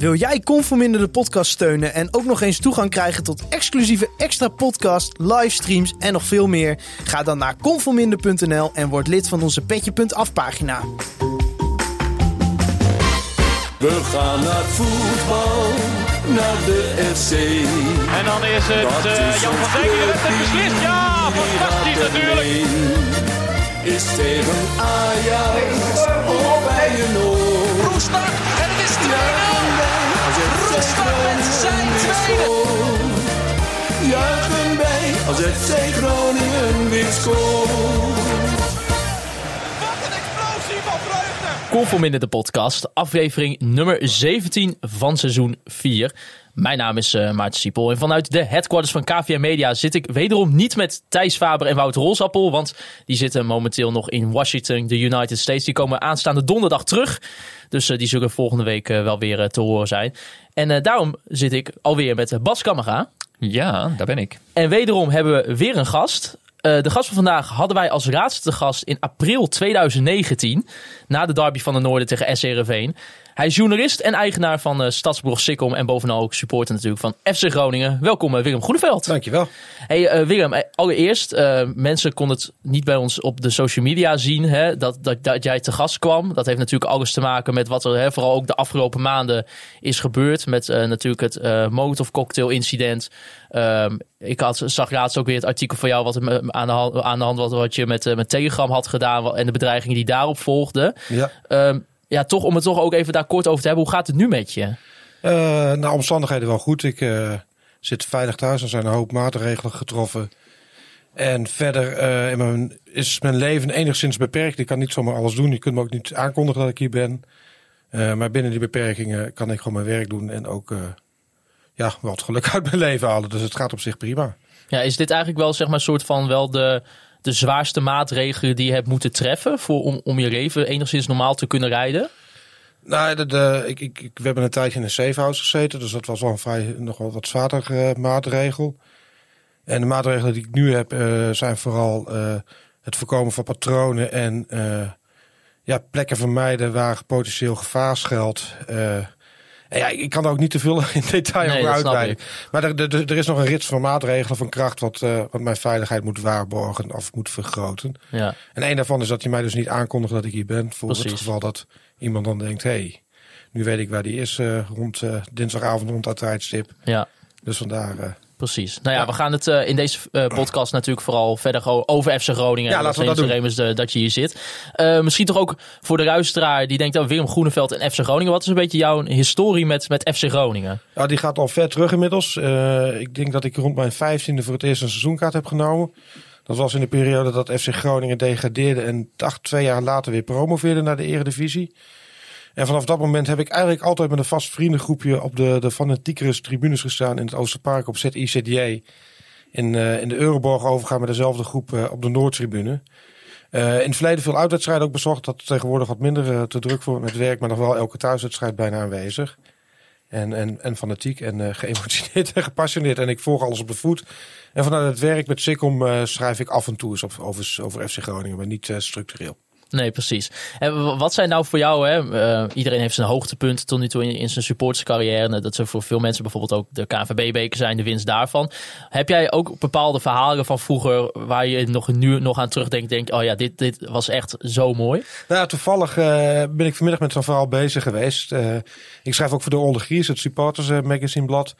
Wil jij Conforminder de podcast steunen en ook nog eens toegang krijgen tot exclusieve extra podcast, livestreams en nog veel meer? Ga dan naar conforminder.nl en word lid van onze petje.af pagina. We gaan naar voetbal, naar de FC. En dan is het uh, Jan van Dijk die het beslist. Ja, fantastisch natuurlijk. Is tegen Ajax of bij een oor. Roestak en het is 2-0. Roestak met zijn tweede. Juichen wij als FC Groningen weer scoort. Conforminder de podcast, aflevering nummer 17 van seizoen 4. Mijn naam is uh, Maarten Siepel en vanuit de headquarters van KVM Media zit ik wederom niet met Thijs Faber en Wouter Rolsappel, want die zitten momenteel nog in Washington, de United States. Die komen aanstaande donderdag terug, dus uh, die zullen volgende week uh, wel weer te horen zijn. En daarom zit ik alweer met Bas Kammerga. Ja, daar ben ik. En wederom hebben we weer een gast. Uh, de gast van vandaag hadden wij als laatste gast in april 2019. Na de derby van de Noorden tegen SCRV. Hij is journalist en eigenaar van uh, Stadsbrug Sikkom. En bovenal ook supporter natuurlijk van FC Groningen. Welkom uh, Willem Groeneveld. Dankjewel. Hey Willem, allereerst. mensen konden het niet bij ons op de social media zien. Hè, dat, dat, dat jij te gast kwam. Dat heeft natuurlijk alles te maken met wat er hè, vooral ook de afgelopen maanden is gebeurd. Met natuurlijk het Molotov cocktail incident. Um, ik had, zag laatst ook weer het artikel van jou wat aan de hand, aan de hand wat, wat je met, met Telegram had gedaan en de bedreigingen die daarop volgden. Ja. Um, ja, toch om het toch ook even daar kort over te hebben. Hoe gaat het nu met je? Uh, nou, omstandigheden wel goed. Ik uh, zit veilig thuis. Er zijn een hoop maatregelen getroffen. En verder uh, in mijn, is mijn leven enigszins beperkt. Ik kan niet zomaar alles doen. Je kunt me ook niet aankondigen dat ik hier ben. maar binnen die beperkingen kan ik gewoon mijn werk doen en ook ja, wat geluk uit mijn leven halen. Dus het gaat op zich prima. Ja, is dit eigenlijk wel zeg maar een soort van wel de, de zwaarste maatregelen die je hebt moeten treffen voor, om, om je leven enigszins normaal te kunnen rijden? Nou, de, ik, ik, we hebben een tijdje in een safe house gezeten, dus dat was wel een vrij nog wel wat zwaardere maatregel. En de maatregelen die ik nu heb uh, zijn vooral uh, het voorkomen van patronen en ja, plekken vermijden waar potentieel gevaar schuilt. Ja, ik kan er ook niet te veel in detail nee, over uitweiden. Maar er, er, er, is nog een rits van maatregelen van kracht wat, uh, wat mijn veiligheid moet waarborgen of moet vergroten. Ja. En een daarvan is dat je mij dus niet aankondigt dat ik hier ben. Voor Precies. het geval dat iemand dan denkt, hé, hey, nu weet ik waar die is uh, rond uh, dinsdagavond rond dat tijdstip. Ja. Dus vandaar... Precies. Nou ja, ja, we gaan het uh, in deze uh, podcast natuurlijk vooral verder over FC Groningen. Ja, laten we dat doen. Is, uh, dat je hier zit. misschien toch ook voor de luisteraar die denkt, oh, Willem Groeneveld en FC Groningen. Wat is een beetje jouw historie met, met FC Groningen? Ja, die gaat al ver terug inmiddels. ik denk dat ik rond mijn vijftiende voor het eerst een seizoenkaart heb genomen. Dat was in de periode dat FC Groningen degradeerde en dacht twee jaar later weer promoveerde naar de eredivisie. En vanaf dat moment heb ik eigenlijk altijd met een vast vriendengroepje op de, de fanatiekere tribunes gestaan in het Oosterpark op ZICDA. In, uh, in de Euroborg overgaan met dezelfde groep uh, op de Noordtribune. Uh, in het verleden veel uitwedstrijden ook bezocht. Dat tegenwoordig wat minder te druk voor met werk, maar nog wel elke thuiswedstrijd bijna aanwezig. En, en, en fanatiek en geëmotioneerd en gepassioneerd. En ik volg alles op de voet. En vanuit het werk met Sikkom schrijf ik af en toe eens over, over FC Groningen, maar niet structureel. Nee, precies. En wat zijn nou voor jou, hè? Uh, iedereen heeft zijn hoogtepunten tot nu toe in, zijn supporterscarrière. Dat ze voor veel mensen bijvoorbeeld ook de KNVB-beker zijn, de winst daarvan. Heb jij ook bepaalde verhalen van vroeger waar je nog nu nog aan terugdenkt, denk oh ja, dit, dit was echt zo mooi? Nou, toevallig uh, ben ik vanmiddag met zo'n verhaal bezig geweest. Uh, ik schrijf ook voor de Olde Gries, het supporters magazine blad.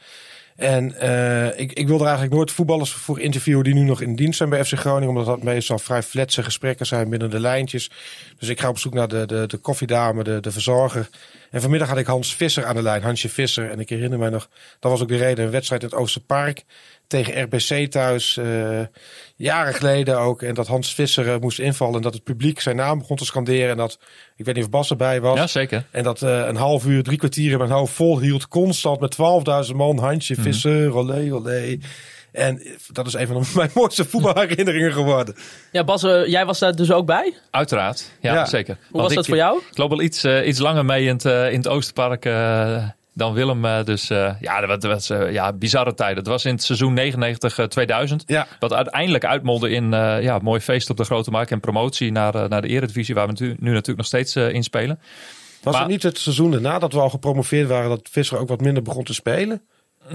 En uh, ik, ik wil er eigenlijk nooit voetballers voor interviewen die nu nog in dienst zijn bij FC Groningen. Omdat dat meestal vrij fletse gesprekken zijn binnen de lijntjes. Dus ik ga op zoek naar de, de, de koffiedame, de, de verzorger. En vanmiddag had ik Hans Visser aan de lijn, Hansje Visser. En ik herinner mij nog, dat was ook de reden, een wedstrijd in het Oosterpark tegen RBC thuis. Uh, jaren geleden ook. En dat Hans Visser uh, moest invallen. En dat het publiek zijn naam begon te scanderen. En dat, ik weet niet of Bas erbij was. Ja, zeker. En dat uh, een half uur, drie kwartier in mijn hoofd vol hield. Constant met 12.000 man. Handje mm -hmm. Visser, olé, olé. En dat is een van mijn mooiste voetbalherinneringen geworden. Ja, Bas, jij was daar dus ook bij? Uiteraard, ja, ja. zeker. Hoe Want was dat voor jou? Ik loop wel iets, iets langer mee in het, in het Oosterpark dan Willem. Dus uh, ja, dat was uh, ja, bizarre tijden. Het was in het seizoen 99-2000. Ja. Wat uiteindelijk uitmolde in uh, ja, mooi feest op de Grote Markt en promotie naar, naar de Eredivisie, waar we nu, nu natuurlijk nog steeds in spelen. Was Maar- het niet het seizoen daarna dat we al gepromoveerd waren dat Visser ook wat minder begon te spelen?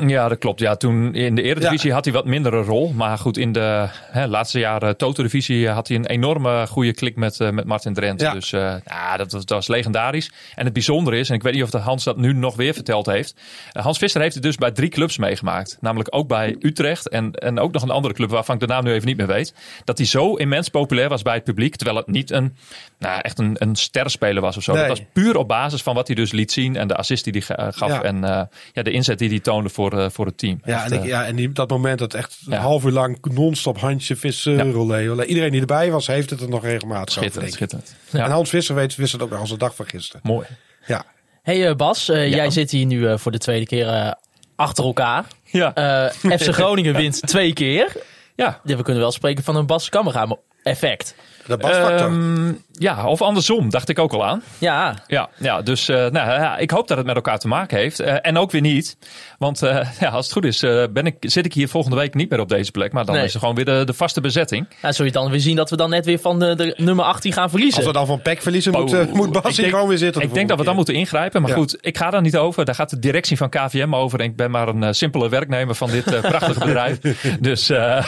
Ja, dat klopt. Ja, toen in de Eredivisie had hij wat mindere rol. Maar goed, in de hè, laatste jaren Toto-divisie had hij een enorme goede klik met, eh, met Martin Drent. Ja. Dus eh, ja, dat, was- dat was legendarisch. En het bijzondere is, en ik weet niet of de Hans dat nu nog weer verteld heeft. eh, Hans Visser heeft het dus bij drie clubs meegemaakt. Namelijk ook bij Utrecht en, en ook nog een andere club waarvan ik de naam nu even niet meer weet. Dat hij zo immens populair was bij het publiek. Terwijl het niet een, nou, echt een, een sterspeler was of zo. Nee. Dat was puur op basis van wat hij dus liet zien. En de assist die hij gaf. Ja. En ja, de inzet die hij toonde voor, eh, voor het team. Ja, Echt, en, ik, eh, ja, en die, dat moment dat echt een half uur lang non-stop handje vissen, Ja. rollen. rollen. Iedereen die erbij was, heeft het er nog regelmatig over, Schitterend, schitterend. Ja, En Hans Visser weet, wist het ook nog als de dag van gisteren. mooi. Ja. Hey eh, Bas, jij zit hier nu eh, voor de tweede keer eh, achter elkaar. Ja, Eh, FC Groningen wint twee keer. ja. Ja, we kunnen wel spreken van een Bas Kammerga effect. De basfactor. Ja, of andersom, dacht ik ook al aan. Ja, Ja, ja dus eh, nou, ja, ik hoop dat het met elkaar te maken heeft. Eh, en ook weer niet. Want eh, ja, als het goed is, eh, ben ik, zit ik hier volgende week niet meer op deze plek. Maar dan Nee. is er gewoon weer de, de vaste bezetting. nou, zul je dan weer zien dat we dan net weer van de, de nummer 18 gaan verliezen. Als we dan van PEC verliezen, moet, Oh, moet Bas ik hier gewoon weer zitten. Ik denk dat we dan moeten ingrijpen. Maar Ja. goed, ik ga daar niet over. Daar gaat de directie van KVM over. En ik ben maar een simpele werknemer van dit prachtige bedrijf. Dus eh,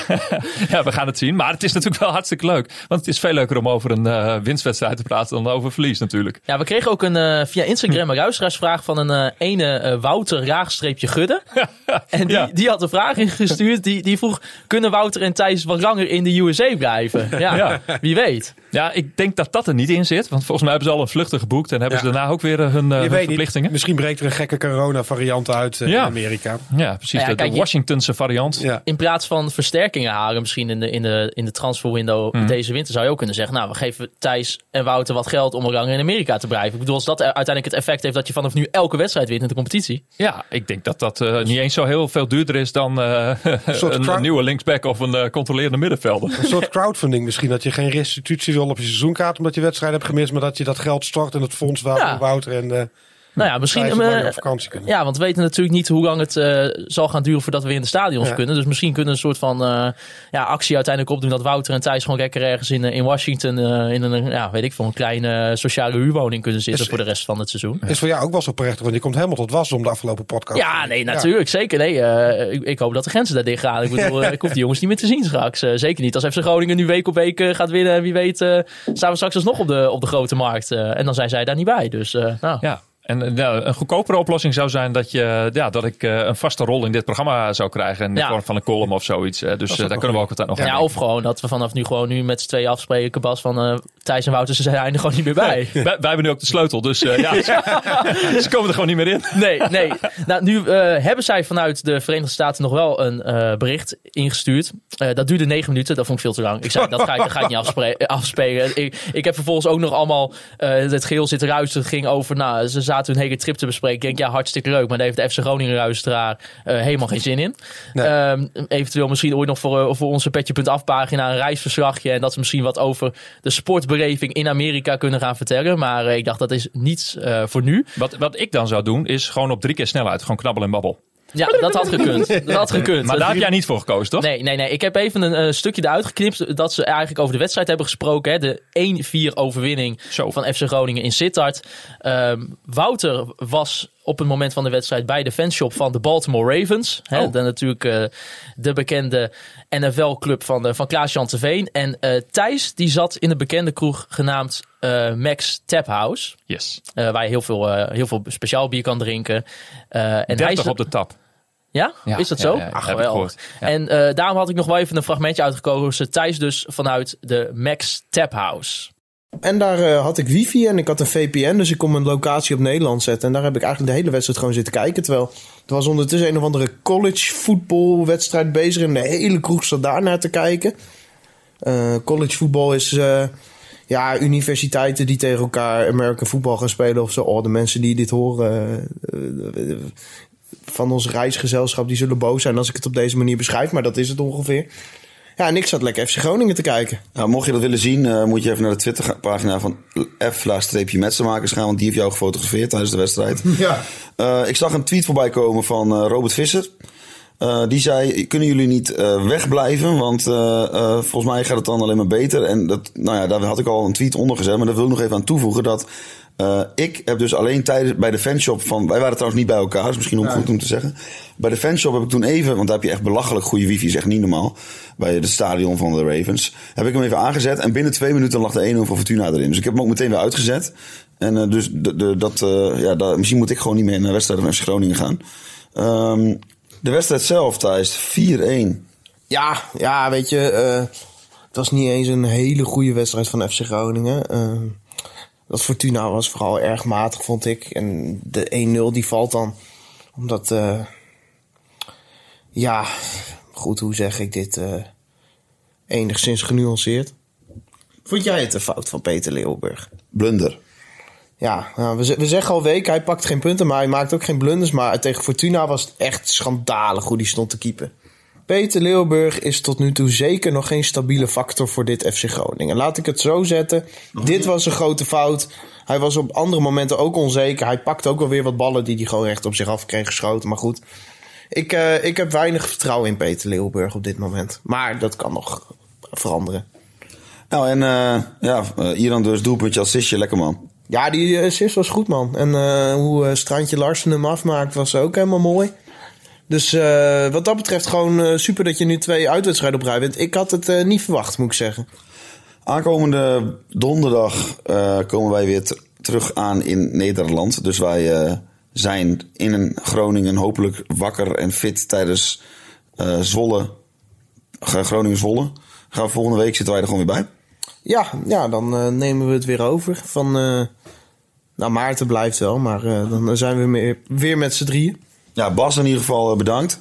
ja, we gaan het zien. Maar het is natuurlijk wel hartstikke leuk. Want het is veel leuker om over een eh, winstwedstrijd te praten dan over verlies natuurlijk. Ja, we kregen ook een, eh, via Instagram een luisteraarsvraag van een eh, ene eh, Wouter Raagstreepje Gudde. En die, Ja. die had een vraag ingestuurd. Die, die vroeg, kunnen Wouter en Thijs wat langer in de USA blijven? Ja, Ja. wie weet. Ja, ik denk dat dat er niet in zit. Want volgens mij hebben ze al een vlucht geboekt. En hebben Ja. ze daarna ook weer hun, eh, hun verplichtingen. niet, misschien breekt er een gekke corona-variant uit eh, Ja. in Amerika. Ja, precies. Ja, de, kijk, de Washingtonse variant. Ja. In plaats van versterkingen halen misschien in de, in de, in de transferwindow Mhm. deze winter, zou je ook kunnen zeggen, nou, we geven Thijs en Wouter wat geld om langer in Amerika te blijven. Ik bedoel, als dat uiteindelijk het effect heeft dat je vanaf nu elke wedstrijd wint in de competitie. Ja, ik denk dat dat eh, niet eens zo heel veel duurder is dan eh, een, nieuwe linksback of een eh, controlerende middenvelder. Een soort crowdfunding misschien. Dat je geen restitutie wil op je seizoenkaart omdat je wedstrijd hebt gemist. Maar dat je dat geld stort in het fonds waar Ja. Wouter en eh Nou ja, misschien. Op vakantie kunnen. Ja, want we weten natuurlijk niet hoe lang het eh, zal gaan duren voordat we weer in de stadions Ja. kunnen. Dus misschien kunnen we een soort van eh, ja, actie uiteindelijk opdoen dat Wouter en Thijs gewoon lekker ergens in, in Washington eh, in een, ja, weet ik veel, een kleine sociale huurwoning kunnen zitten Is- voor de rest van het seizoen. Is voor jou ook wel zo prettig, want je komt helemaal tot was om de afgelopen podcast. Ja, nee, natuurlijk. Zeker. Nee, eh, ik, ik hoop dat de grenzen daar dicht gaan. Ik bedoel, ik hoef die jongens niet meer te zien straks. Zeker niet als FC Groningen nu week op week gaat winnen. Wie weet eh, staan we straks alsnog op de, op de grote markt. Eh, en dan zijn zij daar niet bij. Dus eh, nou, Ja. En eh, nou, een goedkopere oplossing zou zijn dat, je, ja, dat ik eh, een vaste rol in dit programma zou krijgen. In de Ja. vorm van een column of zoiets. Eh, dus eh, daar kunnen we ook altijd nog Ja, aan of gewoon dat we vanaf nu gewoon nu met z'n tweeën afspreken, Bas, van eh, Thijs en Wouter, ze zijn er gewoon niet meer bij. Wij, wij hebben nu ook de sleutel, dus eh, ja, ze komen er gewoon niet meer in. Nee, nee. Nou, nu eh, hebben zij vanuit de Verenigde Staten nog wel een eh, bericht ingestuurd. Eh, dat duurde negen minuten, dat vond ik veel te lang. Ik zei, dat ga ik, dat ga ik niet eh, afspelen. Ik, ik heb vervolgens ook nog allemaal eh, het geheel zitten ruisen. Het ging over, nou, ze zaten hun hele trip te bespreken. Ik denk, ja, hartstikke leuk. Maar daar heeft de FC Groningen luisteraar eh, helemaal geen zin in. Nee. Ehm, eventueel misschien ooit nog voor, eh, voor onze petje.af pagina een reisverslagje. En dat ze misschien wat over de sportbeleving in Amerika kunnen gaan vertellen. Maar eh, ik dacht, dat is niets eh, voor nu. Wat, wat ik dan zou doen, is gewoon op drie keer snelheid. Gewoon knabbel en babbel. Ja, dat had gekund. Dat had gekund. Maar daar heb jij niet voor gekozen, toch? Nee, nee, nee. Ik heb even een eh, stukje eruit geknipt dat ze eigenlijk over de wedstrijd hebben gesproken. Hè. De 1-4 overwinning Zo. van FC Groningen in Sittard. Ehm, Wouter was op het moment van de wedstrijd bij de fanshop van de Baltimore Ravens. Hè, Oh. de, natuurlijk eh, de bekende NFL-club van, de, van Klaas-Jan Terveen. En eh, Thijs die zat in de bekende kroeg genaamd eh, Max Tap House. Yes. eh, waar je heel veel, eh, heel veel speciaal bier kan drinken. Eh, en hij 30 zat- op de tap. ja? Ja, is dat ja, zo? ja, ja, Ach, gehoord. Ja. En eh, daarom had ik nog wel even een fragmentje uitgekozen. Thijs dus vanuit de Max Tap House. En daar eh, had ik wifi en ik had een VPN, dus ik kon mijn locatie op Nederland zetten. En daar heb ik eigenlijk de hele wedstrijd gewoon zitten kijken. Terwijl er was ondertussen een of andere college voetbalwedstrijd bezig en de hele kroeg zat daar naar te kijken. Eh, college voetbal is eh, ja, universiteiten die tegen elkaar American voetbal gaan spelen of zo. Oh, de mensen die dit horen van ons reisgezelschap, die zullen boos zijn als ik het op deze manier beschrijf. Maar dat is het ongeveer. Ja, en ik zat lekker FC Groningen te kijken. Nou, mocht je dat willen zien, eh, moet je even naar de Twitterpagina van F-metsenmakers gaan. Want die heeft jou gefotografeerd tijdens de wedstrijd. Ja. Eh, ik zag een tweet voorbij komen van eh, Robert Visser. Die zei, kunnen jullie niet wegblijven? Want volgens mij gaat het dan alleen maar beter. En dat, nou ja, daar had ik al een tweet onder gezet. Maar daar wil ik nog even aan toevoegen dat... Eh, ik heb dus alleen tijdens bij de fanshop van. Wij waren trouwens niet bij elkaar, dus misschien ook goed om te zeggen. Bij de fanshop heb ik toen even, want daar heb je echt belachelijk goede wifi, is echt niet normaal. Bij het stadion van de Ravens. Heb ik hem even aangezet en binnen twee minuten lag de 1-0 van Fortuna erin. Dus ik heb hem ook meteen weer uitgezet. En eh, dus de, de, dat, eh, ja, misschien moet ik gewoon niet meer naar de wedstrijd van FC Groningen gaan. Ehm, de wedstrijd zelf, Thijs, 4-1. Ja, ja, weet je, het was niet eens een hele goede wedstrijd van FC Groningen. Dat Fortuna was vooral erg matig, vond ik. En de 1-0 die valt dan omdat, eh, ja, goed, hoe zeg ik dit, eh, enigszins genuanceerd. Vond jij het een fout van Peter Leeuwburg? Blunder. Ja, nou, we, we zeggen al weken, hij pakt geen punten, maar hij maakt ook geen blunders. Maar tegen Fortuna was het echt schandalig hoe die stond te keepen. Peter Leeuwburg is tot nu toe zeker nog geen stabiele factor voor dit FC Groningen. Laat ik het zo zetten. Dit was een grote fout. Hij was op andere momenten ook onzeker. Hij pakte ook wel weer wat ballen die hij gewoon recht op zich af kreeg geschoten. Maar goed, ik, eh, ik heb weinig vertrouwen in Peter Leeuwburg op dit moment. Maar dat kan nog veranderen. Nou, en eh, ja, Iran dus doelpuntje assistje, lekker man. Ja, die assist was goed, man. En hoe Strandje Larsen hem afmaakt was ook helemaal mooi. Dus eh, wat dat betreft gewoon eh, super dat je nu twee uitwedstrijden op rij bent. Ik had het eh, niet verwacht, moet ik zeggen. Aankomende donderdag komen wij weer terug aan in Nederland. Dus wij zijn in Groningen hopelijk wakker en fit tijdens Zwolle. Groningen-Zwolle. Gaan volgende week zitten wij er gewoon weer bij. Ja, ja dan nemen we het weer over. Van, nou, Maarten blijft wel, maar dan zijn we weer met z'n drieën. Ja, Bas in ieder geval eh, bedankt.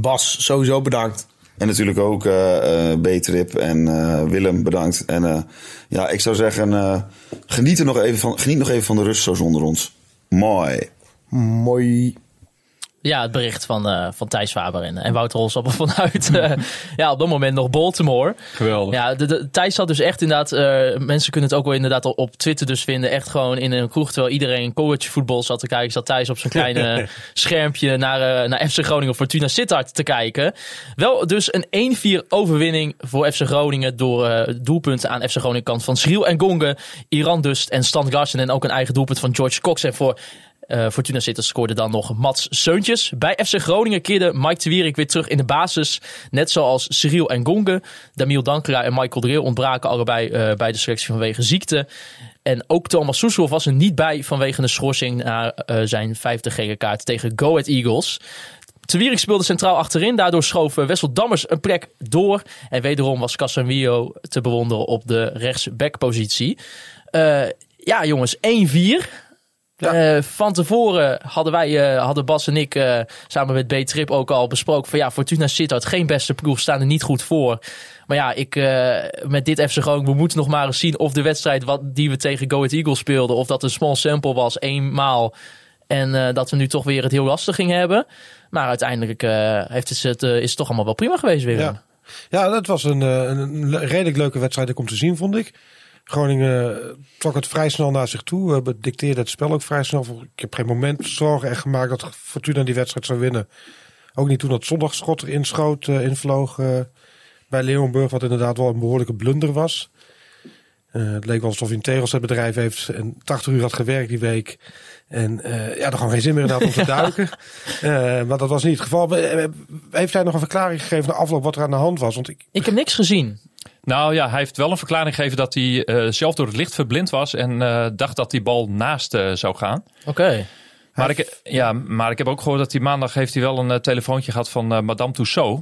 Bas, sowieso bedankt. En natuurlijk ook eh, eh, B-Trip en Willem bedankt. En ja, ik zou zeggen, geniet, er nog even van, geniet nog even van de rust zo zonder ons. Mooi. Mooi. Ja, het bericht van, eh, van Thijs Faber en, en Wouter Holsappel vanuit eh, ja, op dat moment nog Baltimore. Geweldig. Ja, de, de, Thijs had dus echt inderdaad, eh, mensen kunnen het ook wel inderdaad op- Twitter dus vinden, echt gewoon in een kroeg terwijl iedereen college voetbal zat te kijken, zat Thijs op zijn kleine schermpje naar, naar FC Groningen Fortuna Sittard te kijken. Wel dus een 1-4 overwinning voor FC Groningen door doelpunten aan FC Groningen kant van Schriel en Gonge, Iran Dust en Stan Garsen en ook een eigen doelpunt van George Cox en voor eh, Fortuna Sittard scoorde dan nog Mats Seuntjes. Bij FC Groningen keerde Mike de weer terug in de basis. Net zoals Cyril en Gonge. Damiel Dankera en Michael Dreel ontbraken allebei eh, bij de selectie vanwege ziekte. En ook Thomas Soeslof was er niet bij vanwege een schorsing na eh, zijn vijfde gele kaart tegen Go Ahead Eagles. Te Wierik speelde centraal achterin. Daardoor schoof Wessel Dammers een plek door. En wederom was Casemiro te bewonderen op de rechtsbackpositie. Eh ja, jongens, 1-4. Eh, van tevoren hadden wij, eh, hadden Bas en ik eh, samen met B-Trip ook al besproken van ja, Fortuna Sittard geen beste ploeg, staan er niet goed voor. Maar ja, ik, met dit FC Groningen, we moeten nog maar eens zien of de wedstrijd wat, die we tegen Go Ahead Eagles speelden, of dat een small sample was, eenmaal. En dat we nu toch weer het heel lastig gingen hebben. Maar uiteindelijk heeft het, het, is het toch allemaal wel prima geweest weer. Ja. Ja, dat was een, een, redelijk leuke wedstrijd om te zien, vond ik. Groningen trok het vrij snel naar zich toe. We dicteerden het spel ook vrij snel. Ik heb geen moment zorgen echt gemaakt dat Fortuna die wedstrijd zou winnen. Ook niet toen dat zondagschot erin schoot, eh, invloog eh, bij Leeuwenburg. Wat inderdaad wel een behoorlijke blunder was. Eh, het leek wel alsof hij een tegelzetbedrijf heeft en 80 uur had gewerkt die week. En ja, er gewoon geen zin meer in had om te duiken. Maar dat was niet het geval. Heeft hij nog een verklaring gegeven na afloop wat er aan de hand was? Want ik, Ik heb niks gezien. Nou ja, hij heeft wel een verklaring gegeven dat hij eh, zelf door het licht verblind was en eh, dacht dat die bal naast eh, zou gaan. Oké. Maar ik, ja, maar ik heb ook gehoord dat hij maandag heeft hij wel een eh, telefoontje gehad van eh, Madame Tussaud.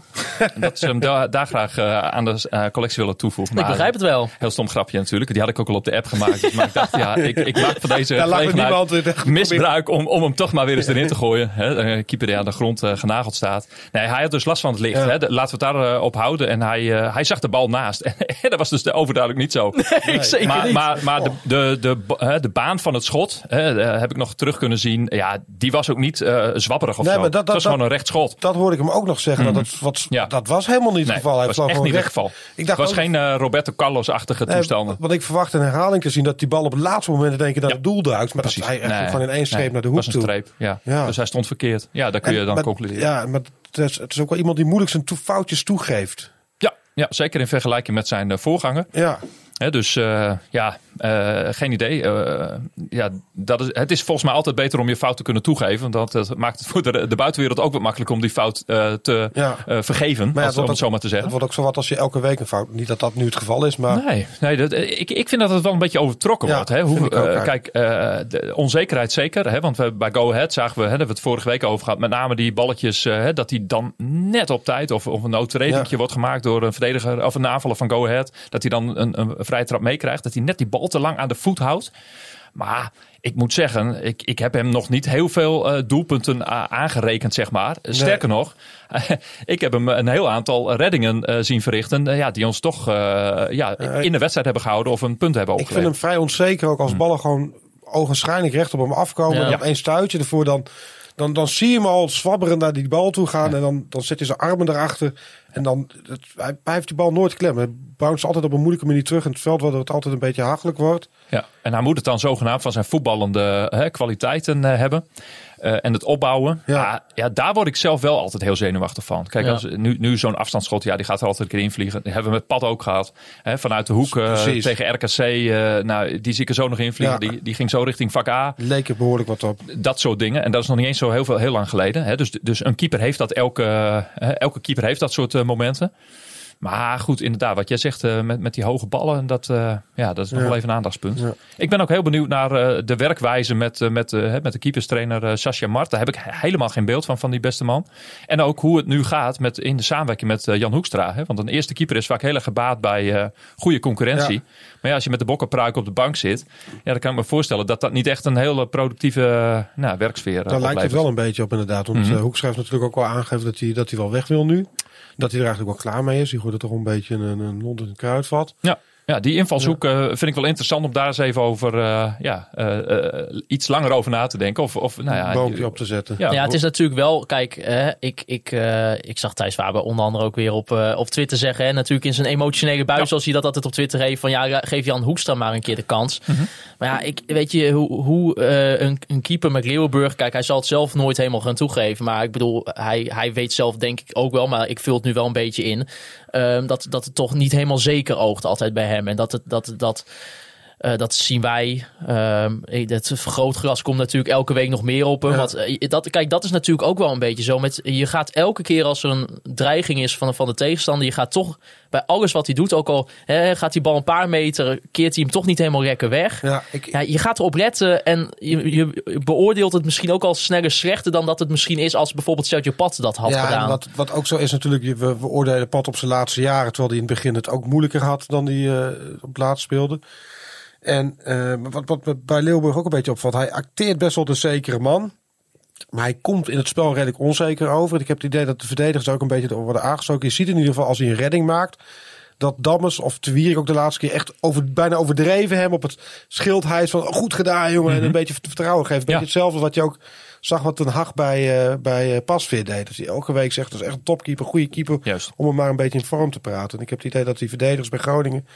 En dat ze hem da- daar graag eh, aan de collectie willen toevoegen. Ik begrijp het wel. Heel stom grapje natuurlijk. Die had ik ook al op de app gemaakt. Dus, maar ik dacht, ja, ik, ik maak van deze gelegenheid de- misbruik om, om hem toch maar weer eens erin te gooien. Hè, een keeper die aan de grond genageld staat. Nee, hij had dus last van het licht. Ja. Hè. De- laten we het daarop op houden. En hij, hij zag de bal naast. En dat was dus overduidelijk niet zo. Ik zeker Maar, niet. maar, maar de, de, de, hè, de baan van het schot hè, heb ik nog terug kunnen zien. Ja, die was ook niet eh, zwapperig of Nee, zo. maar dat- het dat- was gewoon een recht schot. dat hoorde ik hem ook nog zeggen. dat, het, wat, Ja. dat was helemaal niet het Nee, geval. Hij was echt niet het recht. geval. Ik Het dacht was ook- geen eh, Roberto Carlos-achtige Nee, toestanden. Want ik verwacht een herhaling te zien dat die bal op het laatste moment denk ik naar Ja. het doel duikt. Maar Precies. dat hij echt gewoon in één streep naar de hoek was een toe. streep, ja. Ja. Dus hij stond verkeerd. Ja, daar kun je dan maar- concluderen. Ja, maar het is, het is ook wel iemand die moeilijk zijn foutjes toegeeft. Ja, ja, zeker in vergelijking met zijn eh, voorganger. Ja, dus ja, eh, geen idee. Eh, ja, dat is, het is volgens mij altijd beter om je fout te kunnen toegeven. Want dat, dat maakt het voor de, de buitenwereld ook wat makkelijker om die fout eh, te Ja. vergeven. Maar ja, als, het om het zo maar te Het zeggen. wordt ook zo wat als je elke week een fout... Niet dat dat nu het geval is, maar... Nee, nee dat, ik, ik vind dat het wel een beetje overtrokken Ja, wordt. Hè? Hoe, ook kijk, de onzekerheid zeker. Hè? Want we, bij Go Ahead zagen we, hè, daar hebben we het vorige week over gehad. Met name die balletjes, hè, dat die dan net op tijd of, of een noodredingje Ja. wordt gemaakt door een verdediger of een aanvaller van Go Ahead. Dat hij dan een, een vrije trap meekrijgt. Dat hij net die bal te lang aan de voet houdt. Maar ik moet zeggen, ik, ik heb hem nog niet heel veel eh, doelpunten aangerekend, zeg maar. Sterker nog, ik heb hem een heel aantal reddingen eh, zien verrichten. eh, ja, die ons toch ja, in de wedstrijd hebben gehouden of een punt hebben Ik opgeleverd. vind hem vrij onzeker ook als ballen gewoon ogenschijnlijk recht op hem afkomen. Ja. En dan één stuitje ervoor, dan, dan, dan zie je hem al zwabberen naar die bal toe gaan. En dan, dan zet hij zijn armen erachter. En dan, het, hij, hij heeft die bal nooit klem. Bounce altijd op een moeilijke manier terug in het veld, waardoor het altijd een beetje hachelijk wordt. Ja, en hij moet het dan zogenaamd van zijn voetballende hè, kwaliteiten eh, hebben. Eh, en het opbouwen. Ja. Ja. Ja, daar word ik zelf wel altijd heel zenuwachtig van. Kijk, Ja. als, nu, nu zo'n afstandsschot, ja, die gaat er altijd een keer invliegen. Die hebben we met Pad ook gehad. Hè, vanuit de hoek eh, tegen RKC. nou, die zie ik er zo nog invliegen. Ja. Die, die ging zo richting vak A. Leek er behoorlijk wat op. Dat soort dingen. En dat is nog niet eens zo heel, veel, heel lang geleden. Hè. Dus, dus een keeper heeft dat. Elke, elke keeper heeft dat soort momenten. Maar goed, inderdaad, wat jij zegt eh, met, met die hoge ballen, dat, eh, ja, dat is nog Ja. wel even een aandachtspunt. Ja. Ik ben ook heel benieuwd naar eh, de werkwijze met, met, met de keeperstrainer Sascha Mart. Daar heb ik he- helemaal geen beeld van, van die beste man. En ook hoe het nu gaat met, in de samenwerking met Jan Hoekstra. Hè? Want een eerste keeper is vaak heel erg gebaat bij goede concurrentie. Ja. Maar ja, als je met de bokkenpruik op de bank zit, ja, dan kan ik me voorstellen dat dat niet echt een hele productieve nou, werksfeer eh, Daar lijkt het wel een beetje op inderdaad. Want Mhm. mm Hoek schrijft natuurlijk ook wel aangegeven dat hij, dat hij wel weg wil nu. Dat hij er eigenlijk wel klaar mee is. Die gooit er toch een beetje een, een Londen in het kruidvat. Ja. Ja, die invalshoek eh, vind ik wel interessant om daar eens even over eh, ja, eh, eh, iets langer over na te denken. Of, of nou ja, een boompje op te zetten. Ja, Ja, het is natuurlijk wel, kijk, hè, ik, ik, eh, ik zag Thijs Faber onder andere ook weer op, eh, op Twitter zeggen. Hè, natuurlijk in zijn emotionele bui, Ja. zoals hij dat altijd op Twitter heeft. Van ja, geef Jan Hoekstra maar een keer de kans. Mhm. Maar ja, ik, weet je, hoe, hoe eh, een, een keeper met Leeuwenburg, kijk, hij zal het zelf nooit helemaal gaan toegeven. Maar ik bedoel, hij, hij weet zelf denk ik ook wel, maar ik vul het nu wel een beetje in. ehm, dat, dat het toch niet helemaal zeker oogt altijd bij hem. En dat het, dat, dat, eh, dat zien wij. Ehm, het vergrootglas komt natuurlijk elke week nog meer op hem. Ja. Want, eh, dat, kijk, dat is natuurlijk ook wel een beetje zo. Met, je gaat elke keer als er een dreiging is van, van de tegenstander. Je gaat toch bij alles wat hij doet. Ook al hè, gaat die bal een paar meter. Keert hij hem toch niet helemaal lekker weg. Ja, ik, Ja, je gaat erop letten en je, je beoordeelt het misschien ook al sneller slechter dan dat het misschien is als bijvoorbeeld Sergio Pat dat had ja, gedaan. en wat, wat ook zo is natuurlijk, we, we oordelen Pat op zijn laatste jaren, terwijl hij in het begin het ook moeilijker had dan hij eh, op het laatst speelde. En eh, wat, wat me bij Leeuwburg ook een beetje opvalt, hij acteert best wel de zekere man. Maar hij komt in het spel redelijk onzeker over. Ik heb het idee dat de verdedigers ook een beetje door worden aangestoken. Je ziet in ieder geval als hij een redding maakt. Dat Dammers of de Wierik ook de laatste keer echt over, bijna overdreven hem op het schild hijst van goed gedaan jongen. En een beetje vertrouwen geeft. Een beetje Ja. hetzelfde wat je ook zag wat Ten Hag bij, eh bij eh, Pasveer deed. Dat hij elke week zegt dat is echt een topkeeper, goede keeper. Juist. Om hem maar een beetje in vorm te praten. En ik heb het idee dat die verdedigers bij Groningen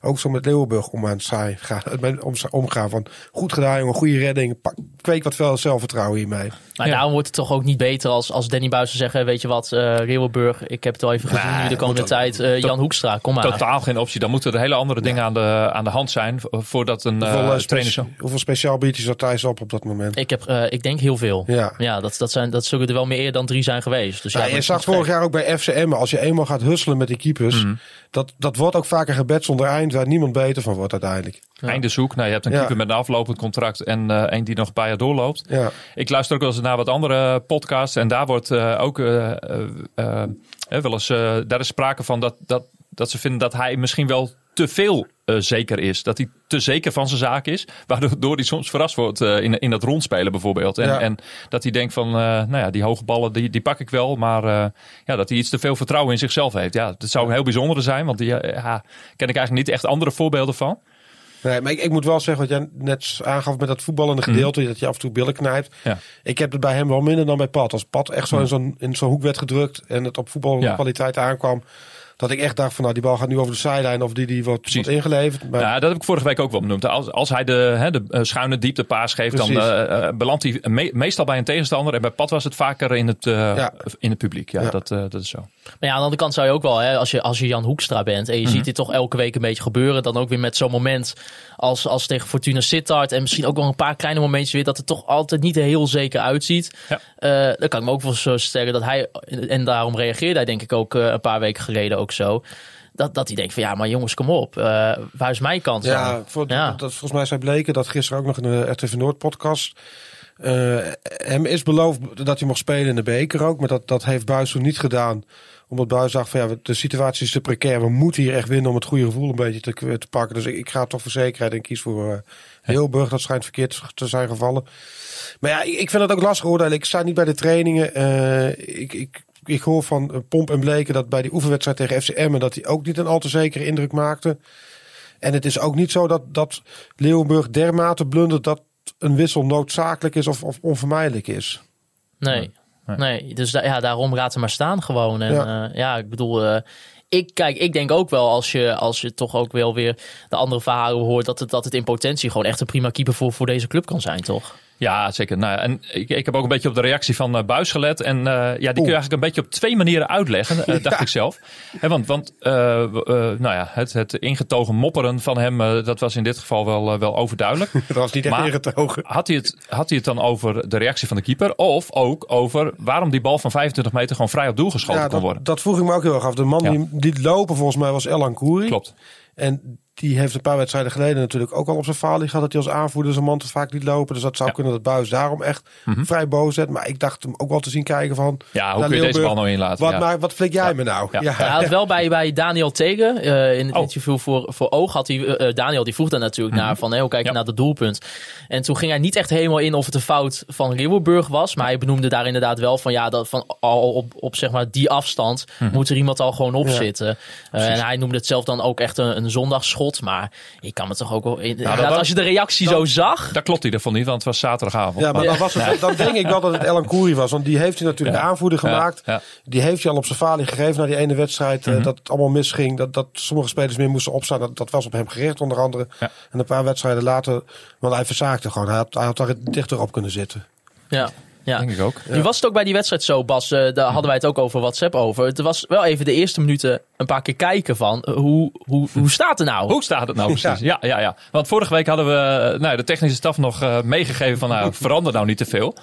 ook zo met Leeuwenburg om aan het saai gaan, om, omgaan. Van goed gedaan jongen, goede redding. Pak, kweek wat veel zelfvertrouwen hiermee. Maar Ja. daarom wordt het toch ook niet beter als, als Danny Buizen zeggen... weet je wat, eh Leeuwenburg, ik heb het al even gezien nu de komende tijd. eh, Jan Hoekstra, kom maar. Totaal geen optie. Dan moeten er hele andere dingen aan, de, aan de hand zijn vo- voordat een eh, hoeveel, eh, trainer zo. hoeveel speciaal biedt hij zo Thijs op op dat moment? Ik, heb, eh, ik denk heel veel. Ja. Ja, dat, dat, zijn, dat zullen er wel meer dan drie zijn geweest. Dus ja, Ja, dat je zag vorig jaar ook bij FCM, als je eenmaal gaat husselen met die keepers, Mhm. Dat, dat wordt ook vaker gebed zonder eind, waar niemand beter van wordt uiteindelijk. Einde zoek. Nou, je hebt een Ja. keeper met een aflopend contract en eh een die nog een paar jaar doorloopt. Ja. Ik luister ook wel eens naar wat andere podcasts. En daar wordt eh, ook eh, wel eens. eh, daar is sprake van dat, dat, dat ze vinden dat hij misschien wel te veel eh, zeker is. Dat hij te zeker van zijn zaak is. Waardoor hij soms verrast wordt eh, in, in dat rondspelen bijvoorbeeld. En, Ja. en dat hij denkt van, eh, nou ja, die hoge ballen, die, die pak ik wel. Maar ja, dat hij iets te veel vertrouwen in zichzelf heeft. Ja, dat zou een heel bijzondere zijn. Want die ja, ken ik eigenlijk niet echt andere voorbeelden van. Nee, maar ik, ik moet wel zeggen wat jij net aangaf met dat voetballende gedeelte, dat je af en toe billen knijpt. Mhm. Ja. Mhm. Ik heb het bij hem wel minder dan bij Pat. Als Pat echt zo in zo'n in zo'n hoek werd gedrukt en het op voetbalkwaliteit aankwam, dat ik echt dacht van nou die bal gaat nu over de zijlijn of die, die wordt, Precies. wordt ingeleverd. Maar, Ja, dat heb ik vorige week ook wel benoemd. Als, als hij de, hè, de eh, schuine dieptepaas geeft, dan Precies. eh, eh, belandt hij me- meestal bij een tegenstander. En bij Pat was het vaker in het, Ja. in het publiek. Ja, Ja. Dat, dat is zo. Maar ja, aan de andere kant zou je ook wel, hè, als, je, als je Jan Hoekstra bent en je ziet dit toch elke week een beetje gebeuren, dan ook weer met zo'n moment als, als tegen Fortuna Sittard en misschien ook wel een paar kleine momentjes weer dat het toch altijd niet heel zeker uitziet. Ja. Eh, dan kan ik me ook wel zo stellen dat hij, en daarom reageerde hij denk ik ook eh, een paar weken geleden ook zo, dat, dat hij denkt van ja, maar jongens, kom op, eh, waar is mijn kans Ja, dan? voor, Ja. Dat, volgens mij zei Bleken dat gisteren ook nog in de RTV Noord podcast. eh, hem is beloofd dat hij mocht spelen in de beker ook. Maar dat, dat heeft Buis toen niet gedaan. Omdat Buis zag van ja, de situatie is te precair. We moeten hier echt winnen om het goede gevoel een beetje te, te pakken. Dus ik, ik ga toch voor zekerheid en kies voor uh, Heelburg. Dat schijnt verkeerd te zijn gevallen. Maar ja, ik, ik vind het ook lastig oordelen. Ik sta niet bij de trainingen. Eh, ik, ik, ik hoor van eh, Pomp en Bleken dat bij die oefenwedstrijd tegen FCM... dat hij ook niet een al te zekere indruk maakte. En het is ook niet zo dat, dat Leeuwenburg dermate blundert... dat een wissel noodzakelijk is of, of onvermijdelijk is. Nee. Nee, dus da ja, daarom laat hem maar staan gewoon. En ja, Ja. ja ik bedoel, eh, ik, kijk, ik denk ook wel als je, als je toch ook wel weer de andere verhalen hoort, dat het, dat het in potentie gewoon echt een prima keeper voor, voor deze club kan zijn, toch? Ja, zeker. Nou, en ik, ik heb ook een beetje op de reactie van uh, Buis gelet. En uh, ja, die kun je eigenlijk een beetje op twee manieren uitleggen, uh, dacht ik zelf. He, want want nou ja, het, het ingetogen mopperen van hem, dat was in dit geval wel, wel overduidelijk. dat was niet echt maar ingetogen. Had hij, het, had hij het dan over de reactie van de keeper? Of ook over waarom die bal van 25 meter gewoon vrij op doel geschoten ja, kon worden? Dat vroeg ik me ook heel erg af. De man ja. die, die lopen volgens mij was Elan Kouri. Klopt. En die heeft een paar wedstrijden geleden natuurlijk ook al op zijn falie gehad. Dat hij als aanvoerder zijn man te vaak liet lopen. Dus dat zou Ja. kunnen dat Buis daarom echt Mhm. vrij boos zet. Maar ik dacht hem ook wel te zien kijken van... Ja, hoe kun je deze bal nou inlaten? Wat, Ja. maar, wat flik jij Ja. me nou? Ja. Ja. Hij had wel bij, bij Daniel Tegen, eh, in het Oh. interview voor, voor Oog, had hij, eh, Daniel die vroeg daar natuurlijk naar van, hey, hoe kijk je Mhm. Ja. naar het doelpunt? En toen ging hij niet echt helemaal in of het een fout van Leeuwenburg was, maar hij benoemde daar inderdaad wel van, ja, dat van al op, op zeg maar die afstand Mhm. moet er iemand al gewoon op Ja. zitten. Eh, en hij noemde het zelf dan ook echt een, een zondagsschot, maar ik kan me toch ook wel, inderdaad, was- als je de reactie zo zag, Daar klopt hij ervan niet, want het was zaterdagavond. Ja, maar dan, was het, dan denk ik wel dat het Elan Kouri was. Want die heeft hij natuurlijk Ja. aanvoerder gemaakt. ja. Die heeft hij al op zijn falie gegeven na die ene wedstrijd. eh, Mhm. dat het allemaal misging. Dat, dat sommige spelers meer moesten opstaan. Dat, dat was op hem gericht onder andere. Ja. En een paar wedstrijden later. Want hij verzaakte gewoon. Hij had, hij had daar dichter op kunnen zitten. ja. Ja. Denk ik ook. Nu was het ook bij die wedstrijd zo, Bas. eh, daar hadden wij het ook over WhatsApp over. Het was wel even de eerste minuten een paar keer kijken van eh, hoe, hoe, hoe staat het nou? Hoe staat het nou precies? Ja, ja, ja. Want vorige week hadden we eh, nou, de technische staf nog eh, meegegeven van nou, verander nou niet te veel.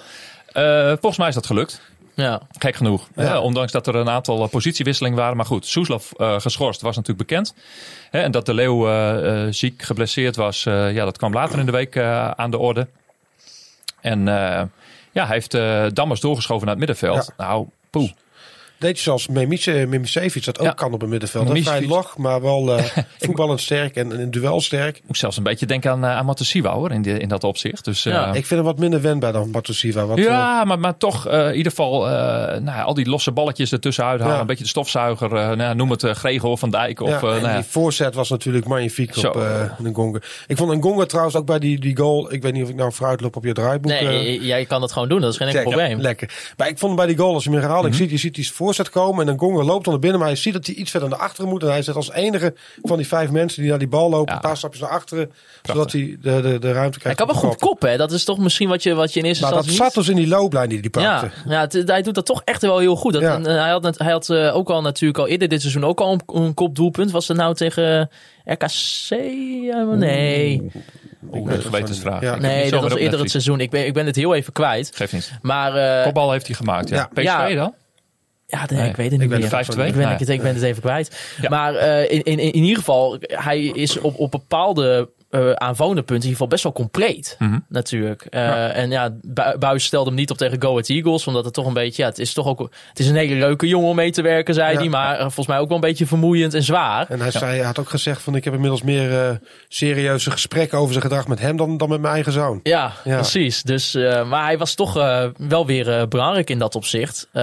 Eh, volgens mij is dat gelukt. Ja. Gek genoeg. Ja. Ondanks dat er een aantal positiewisselingen waren. Maar goed, Soeslof eh, geschorst was natuurlijk bekend. Hè, en dat de Leeuw eh, eh, ziek geblesseerd was, eh, ja, dat kwam later in de week eh, aan de orde. En eh, ja, hij heeft eh Dammers doorgeschoven naar het middenveld. Nou, poeh. Deed je zoals Memice- Mimicevic dat ook Ja. kan op het middenveld. Dat is vrij log, maar wel eh, voetballend sterk en, en in duel sterk. Ik moet zelfs een beetje denken aan, uh, aan Matosiwa, hoor, in, die, in dat opzicht. Dus, Ja, eh, Ik vind hem wat minder wendbaar dan Matusiwa. Want, eh, Ja, maar, maar toch eh, in ieder geval eh, nou, ja, al die losse balletjes ertussenuit halen. Ja. Een beetje de stofzuiger. eh, nou, ja, noem het uh, Gregor Van Dijk. Of, eh, en nou ja. die voorzet was natuurlijk magnifiek Zo. op uh, Ngonga. Ik vond Ngonga trouwens ook bij die, die goal. Ik weet niet of ik nou vooruit loop op je draaiboek. Nee, eh, jij kan dat gewoon doen. Dat is geen enkel probleem. Lekker. Maar ik vond bij die goal, als je hem in herhaling Mhm. ziet, je ziet die voorzet komen en Ngonga loopt dan naar binnen, maar hij ziet dat hij iets verder naar achteren moet. En hij zet als enige van die vijf mensen die naar die bal lopen, Ja. een paar stapjes naar achteren, zodat hij de, de, de ruimte Hij krijgt. kan wel goed koppen. koppen. Hè? Dat is toch misschien wat je, wat je in eerste Maar dat instantie zat dus in die looplijn die hij Ja, pakte. ja het- hij doet dat toch echt wel heel goed. Dat, Ja. en, eh, hij had, net- hij had eh, ook al natuurlijk al eerder dit seizoen ook al een, een kopdoelpunt. Was het nou tegen RKC? Ja, nee. Oeh, dat is gewetensvraag. Ja. Nee, dat was eerder het seizoen. Ik ben, ik ben het heel even kwijt. Geeft niet. Maar eh, Kopbal heeft hij gemaakt, ja. Ja. PSV Ja. dan? Ja, nee, Nee, ik weet het niet ben meer. er 5-2? Ik ben, Nee. ik, ik ben het even kwijt. Ja. Maar eh, in, in, in ieder geval, hij is op, op bepaalde eh aanvallende punten in ieder geval best wel compleet. Mhm. Natuurlijk. Eh, Ja. En ja, Bu- Buis stelde hem niet op tegen Go Ahead Eagles. Omdat het toch een beetje, ja, het is toch ook, het is een hele leuke jongen om mee te werken, zei Ja. hij. Maar eh, volgens mij ook wel een beetje vermoeiend en zwaar. En hij, zei, hij had ook gezegd van ik heb inmiddels meer eh, serieuze gesprekken over zijn gedrag met hem dan, dan met mijn eigen zoon. Ja, Ja. precies. Dus, eh, maar hij was toch eh, wel weer belangrijk in dat opzicht. Eh,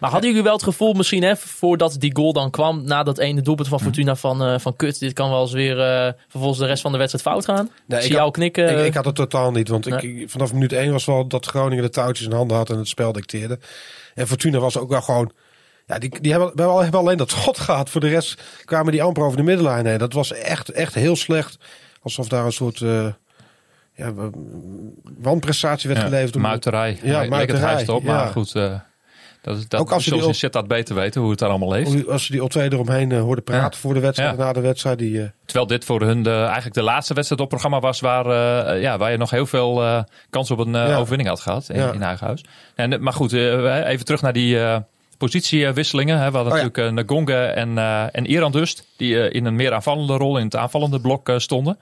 maar hadden jullie wel het gevoel misschien, hè, voordat die goal dan kwam, na dat ene doelpunt van Fortuna van, eh, van kut, dit kan wel eens weer eh, vervolgens de rest van de wedstrijd fout gaan? Nee, ik ik zie jou had- knikken. Ik, ik had het totaal niet, want ik, Nee. ik- vanaf minuut 1 was wel dat Groningen de touwtjes in handen had en het spel dicteerde. En Fortuna was ook wel gewoon... Ja, die, die hebben, al- hebben alleen dat schot gehad. Voor de rest kwamen die amper over de middenlijn heen. Dat was echt, echt heel slecht. Alsof daar een soort eh, ja, wanprestatie werd Ja, geleverd. door- Muiterij. Ja, Ja, muiterij, op, maar ja. goed. eh, Dat, dat, Ook als je die zoals in op- Sittard beter weten hoe het daar allemaal leeft. Als ze die al twee eromheen eh, hoorden praten Ja. voor de wedstrijd, Ja. na de wedstrijd. Die, eh, Terwijl dit voor hun de, eigenlijk de laatste wedstrijd op programma was waar, eh, ja, waar je nog heel veel kans op een Ja. overwinning had gehad in, in eigen huis. En, maar goed, even terug naar die positiewisselingen. Hè. We hadden Oh natuurlijk uh, Nagonga en, en Iran Dust, die in een meer aanvallende rol in het aanvallende blok stonden.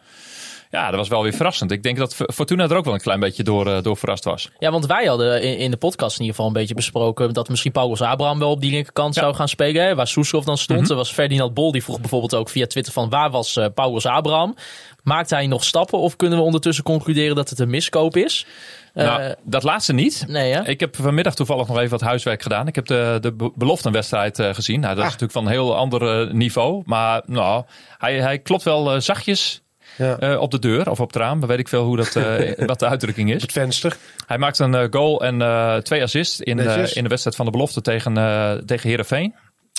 Ja, dat was wel weer verrassend. Ik denk dat Fortuna er ook wel een klein beetje door, eh, door verrast was. Ja, want wij hadden in, in de podcast in ieder geval een beetje besproken dat misschien Paulus Abraham wel op die linkerkant zou gaan spelen. Hè, waar Soeslof dan stond. Mhm. Er was Ferdinand Bol, die vroeg bijvoorbeeld ook via Twitter van waar was eh Paulus Abraham? Maakt hij nog stappen of kunnen we ondertussen concluderen dat het een miskoop is? Eh, nou, dat laatste niet. nee hè? Ik heb vanmiddag toevallig nog even wat huiswerk gedaan. Ik heb de, de be- beloftenwedstrijd eh, gezien. Nou, dat is Ah. natuurlijk van een heel ander niveau. Maar nou, hij, hij klopt wel zachtjes ja. eh, op de deur of op het raam. Weet ik veel hoe dat, eh, wat de uitdrukking is. het venster. Hij maakt een eh, goal en twee assists in, in de wedstrijd van de belofte tegen, tegen Heerenveen.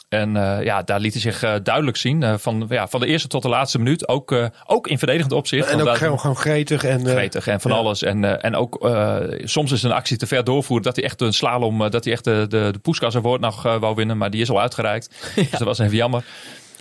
En ja, daar liet hij zich duidelijk zien. van, ja, van de eerste tot de laatste minuut. Ook, ook in verdedigend opzicht. En ook daar- gewoon, gewoon gretig. En, gretig en van ja. alles. En, en ook soms is een actie te ver doorvoeren dat hij echt een slalom, dat hij echt de, de, de Poeskas Award nog wou winnen. Maar die is al uitgereikt. Dus dat was even jammer.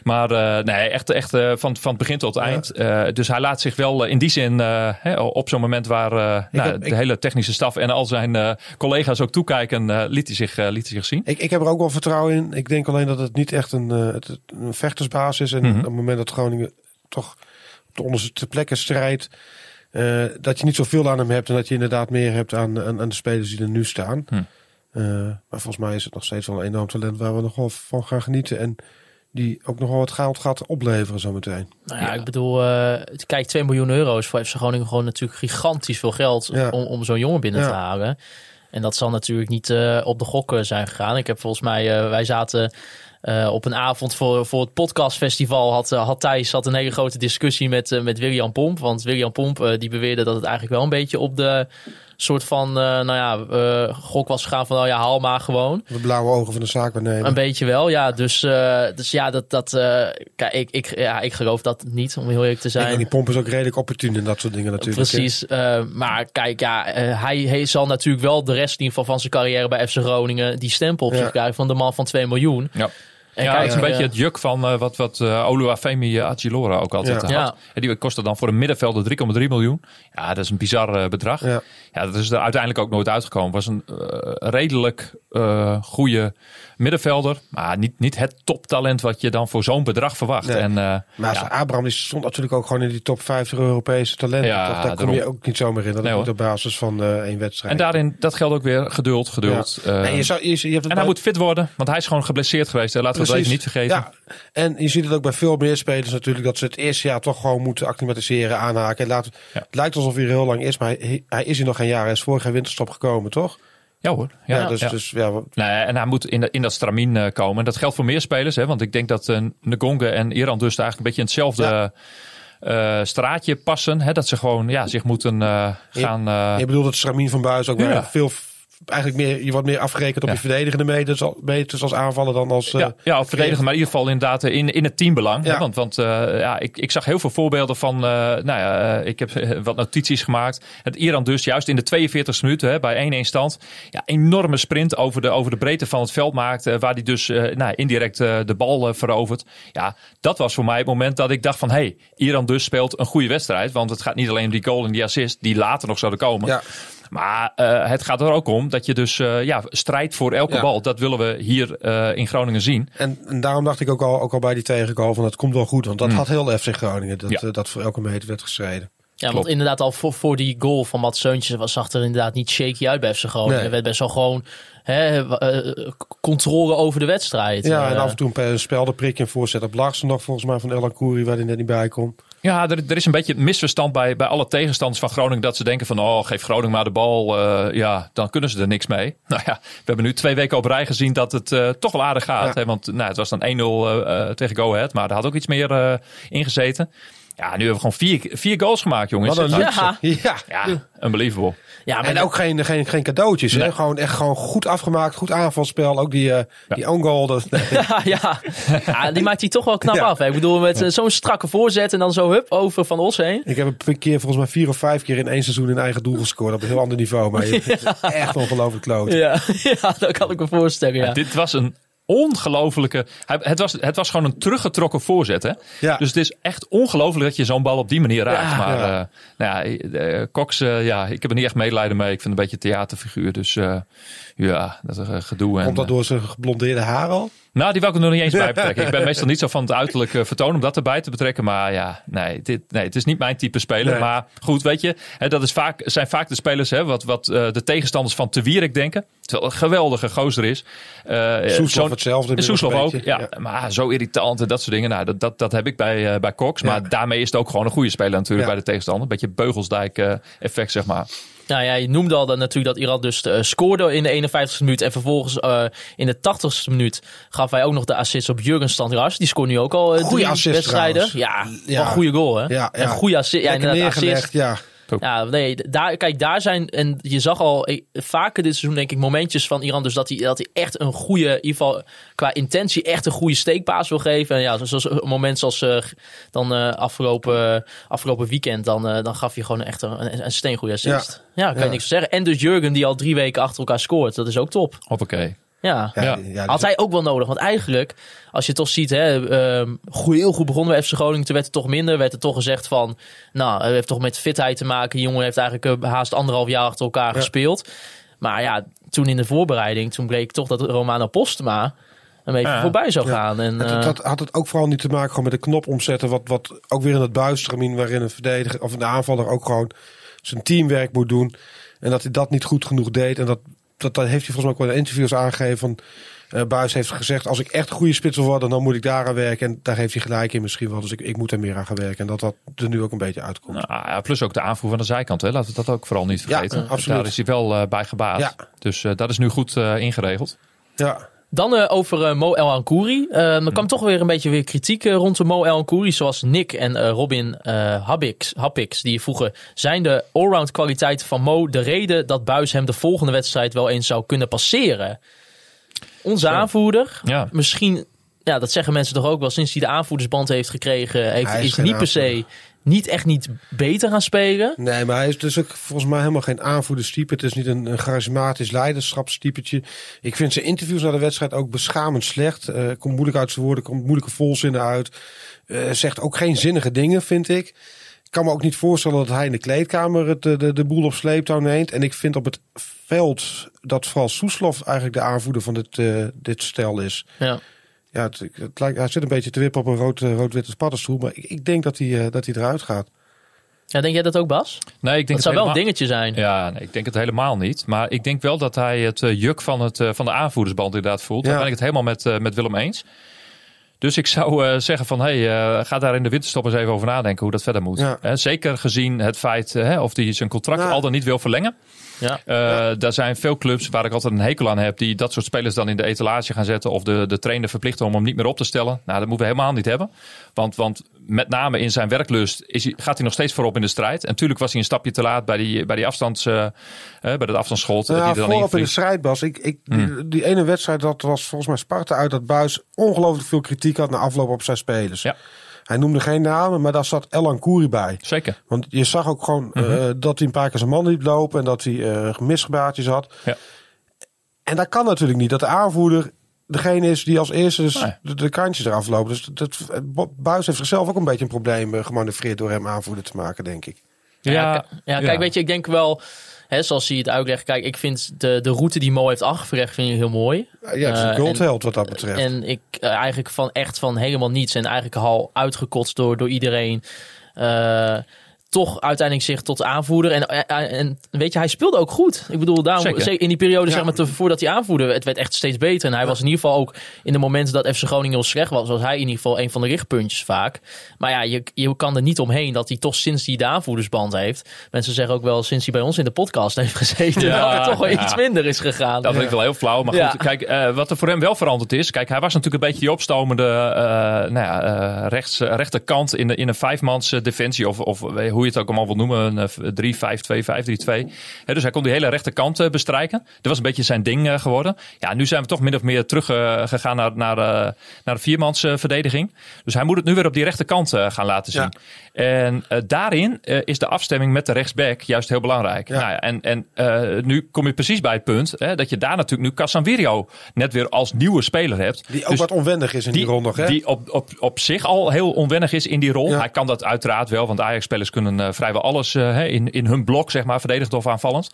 Maar eh, nee, echt, echt eh, van, van het begin tot het eind. Eh, dus hij laat zich wel in die zin hè, op zo'n moment waar nou, heb- de ik- hele technische staf en al zijn collega's ook toekijken, liet, hij zich, liet hij zich zien. Ik, ik heb er ook wel vertrouwen in. Ik denk alleen dat het niet echt een, een vechtersbaas is. En Mhm. op het moment dat Groningen toch op de onderste plekken strijdt. dat je niet zoveel aan hem hebt. En dat je inderdaad meer hebt aan, aan, aan de spelers die er nu staan. Hm. Eh, maar volgens mij is het nog steeds wel een enorm talent waar we nog wel van gaan genieten. En die ook nog wel wat geld gaat opleveren zometeen. Nou ja, ik bedoel, eh, kijk, 2 miljoen euro is voor FC Groningen gewoon natuurlijk gigantisch veel geld Ja. om, om zo'n jongen binnen Ja. te halen. En dat zal natuurlijk niet eh, op de gokken zijn gegaan. Ik heb volgens mij, eh, wij zaten eh, op een avond voor, voor het podcastfestival, had, had Thijs had een hele grote discussie met, met William Pomp. Want William Pomp die beweerde dat het eigenlijk wel een beetje op de soort van, eh, nou ja, eh, gok was gegaan van, nou ja, haal maar gewoon. De blauwe ogen van de zaak waarnemen. Een beetje wel, ja. Dus, eh, dus ja, dat, dat, eh, kijk, ik, ik, ja, ik geloof dat niet, om heel eerlijk te zijn. En die pomp is ook redelijk opportun in dat soort dingen natuurlijk. Precies. eh, maar kijk, ja, eh, hij, hij zal natuurlijk wel de rest in ieder geval van zijn carrière bij FC Groningen die stempel op Ja. zich krijgen van de man van 2 miljoen. Ja. En ja, kijk, het is een eh, beetje het juk van eh, wat, wat eh Oluwafemi Agilora ook altijd Ja. had. Ja. En die kostte dan voor een middenvelder 3,3 miljoen. Ja, dat is een bizar bedrag. Ja. Ja, dat is er uiteindelijk ook nooit uitgekomen. Was een redelijk eh goede middenvelder. Maar niet, niet het toptalent wat je dan voor zo'n bedrag verwacht. Nee. En, eh, Maar ja, Abraham stond natuurlijk ook gewoon in die top 50 Europese talenten. Ja, toch? Daar kom je ook niet zomaar in. Dat Nee, hoor. op basis van eh één wedstrijd. en daarin, dat geldt ook weer geduld, geduld. Ja. en je, zou, je, je hebt het en hij moet fit worden, want hij is gewoon geblesseerd geweest. hè. Laten we dat Precies. even niet vergeten. Ja, en je ziet het ook bij veel meer spelers natuurlijk dat ze het eerste jaar toch gewoon moeten acclimatiseren, aanhaken. Ja. Het lijkt alsof hij er heel lang is, maar hij, hij is hier nog geen jaar. Hij is vorig jaar winterstop gekomen, toch? Ja hoor. Ja, Ja, dus, ja. dus ja, Nee, en hij moet in, de- in dat stramien eh, komen. En dat geldt voor meer spelers. Hè, want ik denk dat uh, Ngonge en Iran dus eigenlijk een beetje in hetzelfde eh, straatje passen. Hè, dat ze gewoon ja, zich moeten gaan... eh, je bedoelt het Stramien van Buis ook waar veel eigenlijk meer, je wordt meer afgerekend op Ja. je verdedigende meters, meters als aanvallen dan als. eh, ja, ja, of verdedigen, maar in ieder geval inderdaad in, in het teambelang. Ja. Hè, want want eh, ja, ik, ik zag heel veel voorbeelden van, eh, nou ja, ik heb wat notities gemaakt. Het Iran dus juist in de 42 minuten hè, bij 1-1 stand. Ja, enorme sprint over de, over de breedte van het veld maakt. waar hij dus nou, indirect de bal verovert. Ja, dat was voor mij het moment dat ik dacht van, hé, hey, Iran dus speelt een goede wedstrijd. Want het gaat niet alleen om die goal en die assist, die later nog zouden komen. Ja. Maar eh, het gaat er ook om dat je dus eh, ja, strijdt voor elke Ja. bal. Dat willen we hier eh, in Groningen zien. En, en daarom dacht ik ook al, ook al bij die tegengoal van het komt wel goed. Want dat had heel FC Groningen. Dat. Ja. dat voor elke meter werd gestreden. Ja, Klopt. want inderdaad al voor, voor die goal van Mats Seuntjes was, zag er inderdaad niet shaky uit bij FC Groningen. Nee. Er werd best wel gewoon hè, controle over de wedstrijd. Ja, en af en toe een pe- speldenprikje en voorzet op Larsen nog volgens mij van Elan Koeri waar hij net niet bij kon. Ja, er, er is een beetje het misverstand bij, bij alle tegenstanders van Groningen. Dat ze denken van, oh, geef Groningen maar de bal. eh, ja, dan kunnen ze er niks mee. Nou ja, we hebben nu twee weken op rij gezien dat het eh, toch wel aardig gaat. Ja. Hè, want nou, het was dan 1-0 eh, tegen Go Ahead. Maar er had ook iets meer eh ingezeten. Ja, nu hebben we gewoon vier, vier goals gemaakt, jongens. Wat een Ja, luxe. Ja. ja, unbelievable. Ja, maar En ook geen, geen, geen cadeautjes. Hè? Gewoon echt gewoon goed afgemaakt. Goed aanvalspel. Ook die, eh die own goal. Dat, Ja, ja. ja, die maakt hij toch wel knap Ja. af. Hè. Ik bedoel, met eh, zo'n strakke voorzet en dan zo hup over van Os heen. Ik heb een keer volgens mij vier of vijf keer in één seizoen in eigen doel gescoord. Op een heel ander niveau. Maar je- het is echt ongelooflijk kloot. Ja, ja, dat kan ik me voorstellen. Ja. Dit was een ongelofelijke... Het was, het was gewoon een teruggetrokken voorzet, hè? Ja. Dus het is echt ongelooflijk dat je zo'n bal op die manier raakt. Ja. maar Ja. eh, nou ja, eh, Cox, eh, ja, ik heb er niet echt medelijden mee. Ik vind het een beetje een theaterfiguur. Dus ja, dat is een gedoe. En, Komt dat door zijn geblondeerde haar al? Nou, die wil ik er nog niet eens bij betrekken. Ik ben meestal niet zo van het uiterlijk eh, vertoon om dat erbij te betrekken. Maar ja, nee, dit, nee het is niet mijn type speler. Nee. Maar goed, weet je, hè, dat is vaak, zijn vaak de spelers hè, wat, wat eh, de tegenstanders van Te Wierik denken. Terwijl een geweldige gozer is. Uh, Soeslof hetzelfde Soeslof ook, beetje, ja, Maar zo irritant en dat soort dingen. Nou, dat, dat, dat heb ik bij, eh, bij Cox. Maar Ja. daarmee is het ook gewoon een goede speler natuurlijk Ja. bij de tegenstander. Een beetje Beugelsdijk effect, zeg maar. Nou ja, je noemde al dat natuurlijk dat Iran dus eh, scoorde in de 51ste minuut. En vervolgens eh, in de 80ste minuut gaf hij ook nog de assist op Jurgen Standras. Die scoort nu ook al eh, Goeie drie assist wedstrijden. Ja, trouwens. ja. Ja. een goede goal hè. Ja, Een goede assist. Ja, inderdaad, assist. ja. Ja, nee, daar, kijk, daar zijn, en je zag al eh, vaker dit seizoen, denk ik, momentjes van Iran. Dus dat hij, dat hij echt een goede, in ieder geval qua intentie, echt een goede steekpaas wil geven. En ja, zoals een moment zoals eh, dan eh, afgelopen, afgelopen weekend, dan, dan gaf hij gewoon echt een, een, een steengoede assist. Ja, kan je niks zeggen. En dus Jurgen, die al drie weken achter elkaar scoort, dat is ook top. Hoppakee. Ja. Ja, Ja. ja, Had hij ook wel nodig. Want eigenlijk, als je toch ziet, hè, ehm, goed, heel goed begonnen bij FC Groningen. Toen werd het toch minder. Werd er toch gezegd van, nou, het heeft toch met fitheid te maken. Die jongen heeft eigenlijk eh, haast anderhalf jaar achter elkaar gespeeld. Maar ja, toen in de voorbereiding, toen bleek toch dat Romano Postema een beetje Ja. voorbij zou Ja. gaan. En, Het- eh, dat had het ook vooral niet te maken gewoon met de knop omzetten. Wat, wat ook weer in het buistramien waarin een verdediger of een aanvaller ook gewoon zijn teamwerk moet doen. En dat hij dat niet goed genoeg deed. En dat, dat, dat heeft hij volgens mij ook wel in interviews aangegeven. Van, eh, Buis heeft gezegd, als ik echt een goede spits wil worden, dan moet ik daaraan werken. En daar heeft hij gelijk in misschien wel. Dus ik, ik moet er meer aan gaan werken. En dat dat er nu ook een beetje uitkomt. Nou, ja, plus ook de aanvoer van de zijkant. Hè. Laten we dat ook vooral niet Ja, vergeten. absoluut. Daar is hij wel eh, bij gebaat. Ja. Dus eh, dat is nu goed ingeregeld. Ja, Dan eh, over eh, Mo El Ankouri. Eh er kwam toch weer een beetje weer kritiek eh, rond de Mo El Ankouri. Zoals Nick en eh, Robin eh Habbix, Happix die vroegen... zijn de allround kwaliteiten van Mo de reden dat Buis hem de volgende wedstrijd wel eens zou kunnen passeren? Onze aanvoerder, Ja. misschien... Ja, dat zeggen mensen toch ook wel. Sinds hij de aanvoerdersband heeft gekregen... Heeft, Hij is niet per se. Niet echt niet beter gaan spelen. Nee, maar hij is dus ook volgens mij helemaal geen aanvoerderstype. Het is niet een, een charismatisch leiderschapstypetje. Ik vind zijn interviews na de wedstrijd ook beschamend slecht. Eh komt moeilijk uit zijn woorden, komt moeilijke volzinnen uit. Eh, zegt ook geen zinnige dingen, vind ik. Ik kan me ook niet voorstellen dat hij in de kleedkamer het, de, de, de boel op sleeptouw neemt. En ik vind op het veld dat vooral Soeslof eigenlijk de aanvoerder van dit, eh, dit stel is. Ja. Ja, het, het lijkt, hij zit een beetje te wippen op een rood, eh, rood-witte paddenstoel. Maar ik, ik denk dat hij, eh, dat hij eruit gaat. ja, denk jij dat ook, Bas? Nee, ik denk Dat zou wel een dingetje zijn. Ja, nee, ik denk het helemaal niet. Maar ik denk wel dat hij het eh, juk van, het, eh, van de aanvoerdersband inderdaad voelt. Daar ben ik het helemaal met, eh, met Willem eens. Dus ik zou eh, zeggen van, hey, eh, ga daar in de winterstop eens even over nadenken hoe dat verder moet. Ja. Zeker gezien het feit hè, of hij zijn contract Nou. al dan niet wil verlengen. Ja. Eh, Daar zijn veel clubs waar ik altijd een hekel aan heb, die dat soort spelers dan in de etalage gaan zetten of de, de trainer verplichten om hem niet meer op te stellen. Nou, dat moeten we helemaal niet hebben. Want, want met name in zijn werklust is hij, gaat hij nog steeds voorop in de strijd. En natuurlijk was hij een stapje te laat bij die, bij die afstands, eh, eh, bij dat afstandsschot. Nou, die er dan in de strijd, Bas. Ik, ik, die, Hmm. die ene wedstrijd, dat was volgens mij Sparta uit dat Buis ongelooflijk veel kritiek had na afloop op zijn spelers. Ja. Hij noemde geen namen, maar daar zat Elan Kouri bij. Zeker. Want je zag ook gewoon Mhm. eh, dat hij een paar keer zijn man liep lopen en dat hij eh misgebaatjes had. Ja. En dat kan natuurlijk niet, dat de aanvoerder degene is die als eerste dus Nee. de, de kantjes eraf lopen. Dus dat, dat, Buis heeft zichzelf ook een beetje een probleem eh, gemanoeuvreerd door hem aanvoerder te maken, denk ik. Ja, ja, kijk, weet je, ik denk wel, hè, zoals hij het uitlegt, kijk, ik vind de, de route die Mo heeft afgelegd, vind ik heel mooi. Ja, het is een Eh, cultheld wat dat betreft. En ik eh, eigenlijk van echt van helemaal niets en eigenlijk al uitgekotst door, door iedereen. eh, toch uiteindelijk zich tot aanvoerder. En, en, en weet je, hij speelde ook goed. Ik bedoel, daarom, Zeker. in die periode, Ja. zeg maar, te- voordat hij aanvoerde, het werd echt steeds beter. En hij was in ieder geval ook in de momenten dat FC Groningen heel slecht was, was hij in ieder geval een van de richtpuntjes vaak. Maar ja, je, je kan er niet omheen dat hij toch sinds hij de aanvoerdersband heeft. Mensen zeggen ook wel sinds hij bij ons in de podcast heeft gezeten, Ja, dat het toch wel iets minder is gegaan. Dat vind ik wel heel flauw. Maar goed, kijk, eh, wat er voor hem wel veranderd is. Kijk, hij was natuurlijk een beetje die opstomende eh, nou ja, eh, rechts, rechterkant in, de, in een vijfmans eh, defensie. Of, of hoe je het ook allemaal wil noemen. Een eh, 3-5-2, 5-3-2. Hè, dus hij kon die hele rechterkant eh, bestrijken. Dat was een beetje zijn ding eh, geworden. Ja, nu zijn we toch min of meer teruggegaan gegaan naar, naar, eh, naar de viermans eh, verdediging. Dus hij moet het nu weer op die rechterkant eh, gaan laten zien. Ja. En eh, daarin eh, is de afstemming met de rechtsback juist heel belangrijk. Ja. Nou ja, en en eh, nu kom je precies bij het punt hè, dat je daar natuurlijk nu Casanvirio net weer als nieuwe speler hebt. Die ook Dus wat onwennig is in die, rol nog. Hè? die op, op, op zich al heel onwennig is in die rol. Hij kan dat uiteraard wel, want Ajax-spelers kunnen eh, vrijwel alles eh, in, in hun blok, zeg maar, verdedigend of aanvallend.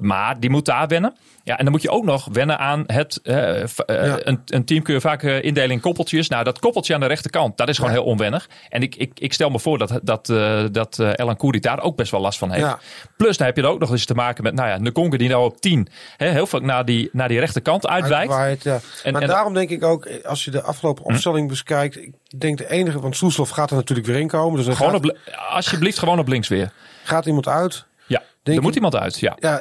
Maar die moet daar wennen. Ja, en dan moet je ook nog wennen aan het. eh, eh, Ja. een, een team kun je vaak eh, indelen in koppeltjes. Nou, dat koppeltje aan de rechterkant, dat is gewoon heel onwennig. En ik, ik, ik stel me voor dat, dat, dat Elan Koeri daar ook best wel last van heeft. Ja. Plus, dan heb je er ook nog eens te maken met, nou ja, Nkonge die nou op 10 hè, heel vaak naar die, naar die rechterkant uitwijkt. Uitwaait, ja. En- maar en- daarom denk ik ook, als je de afgelopen opstelling bekijkt, ik denk de enige, want Soeslof gaat er natuurlijk weer in komen. Dus Gewoon gaat, op, li- alsjeblieft, gewoon op links weer. gaat iemand uit. Ja, er moet iemand uit. Ja. Ja,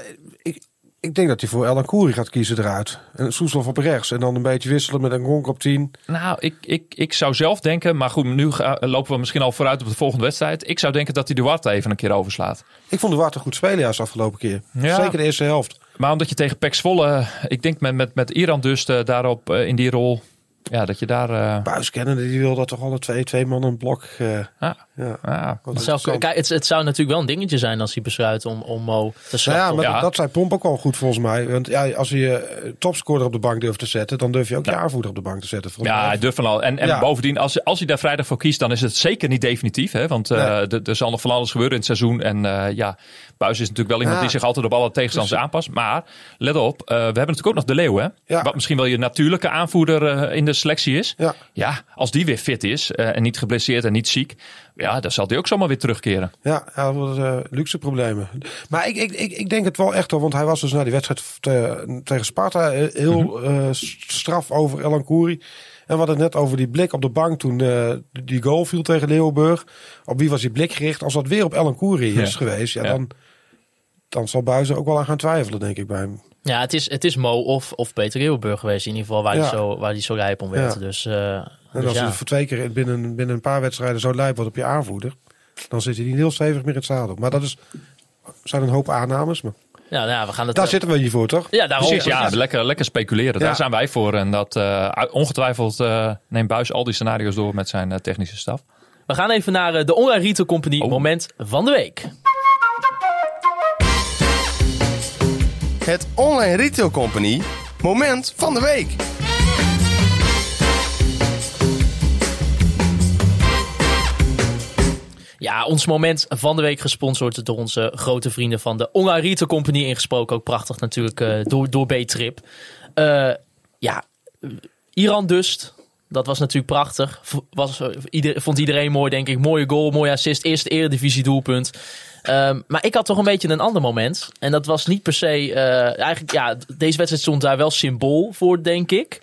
ik, denk dat hij voor Elan Koeri gaat kiezen eruit. En Soeslof op rechts. En dan een beetje wisselen met een Gonk op 10. Nou, ik, ik, ik zou zelf denken, maar goed, nu ga- lopen we misschien al vooruit op de volgende wedstrijd. Ik zou denken dat hij Duarte even een keer overslaat. Ik vond een goed spelen juist afgelopen keer. Ja. Zeker de eerste helft. Maar omdat je tegen Pek Zwolle, ik denk met, met, met Iran dus eh, daarop eh, in die rol, ja, dat je daar... eh, Buis kennen, die wil dat toch alle twee, twee man een blok. ah, ja. ah, Wat Het kijk, het, het zou natuurlijk wel een dingetje zijn als hij besluit om, om Mo te Nou slachten. ja, maar Ja. dat- dat zei Pomp ook al goed volgens mij. Want ja, als je je topscorer op de bank durft te zetten, dan durf je ook je aanvoerder op de bank te zetten. Ja, mij. hij durft van al. En, en Ja. bovendien, als, als hij daar vrijdag voor kiest, dan is het zeker niet definitief. Hè? Want eh, Nee. er- er zal nog van alles gebeuren in het seizoen. En eh, ja, Buis is natuurlijk wel iemand Ja. die zich altijd op alle tegenstanders aanpast. Maar let op, eh, we hebben natuurlijk ook nog de Leeuw. Hè? Ja. Wat misschien wel je natuurlijke aanvoerder eh, in de selectie is. Ja. Ja, als die weer fit is eh, en niet geblesseerd en niet ziek. Ja, dan zal hij ook zomaar weer terugkeren. Ja, ja wat eh, luxe problemen. Maar ik, ik, ik, ik denk het wel echt wel, want hij was dus na die wedstrijd te- tegen Sparta eh, heel Mhm. eh, straf over Elan Koeri. En we hadden het net over die blik op de bank toen eh, die goal viel tegen Leeuwenburg. Op wie was die blik gericht? Als dat weer op Elan Koeri is Ja. geweest, ja, Ja. dan, dan zal Buis er ook wel aan gaan twijfelen, denk ik bij hem. Ja, het is, het is Mo of, of Peter Eeuwenburg geweest in ieder geval, waar Ja. hij zo, waar zo lijp om werd. Ja. Dus, eh, En dus als ja. hij voor twee keer binnen, binnen een paar wedstrijden zo lijp wordt op je aanvoerder, dan zit hij niet heel stevig meer in het zadel. Maar dat is, zijn een hoop aannames, maar ja, nou ja, we gaan het... daar zitten we hier voor, toch? ja, daarom. Precies, ja, lekker, lekker speculeren. Ja. Daar zijn wij voor. En dat eh, ongetwijfeld eh, neemt Buis al die scenario's door met zijn eh, technische staf. We gaan even naar eh, de Online Retail Company Oh. moment van de week. Het Online Retail Company moment van de week. Ja, ons moment van de week gesponsord door onze grote vrienden van de Retail Company. Ingesproken ook prachtig natuurlijk eh, door, door B-Trip. Eh, ja, Iran dus. Dat was natuurlijk prachtig. Was, eh, ieder, vond iedereen mooi, denk ik. Mooie goal, mooie assist. Eerste eredivisie doelpunt. Ehm, maar ik had toch een beetje een ander moment. En dat was niet per se... eh, eigenlijk, ja, deze wedstrijd stond daar wel symbool voor, denk ik.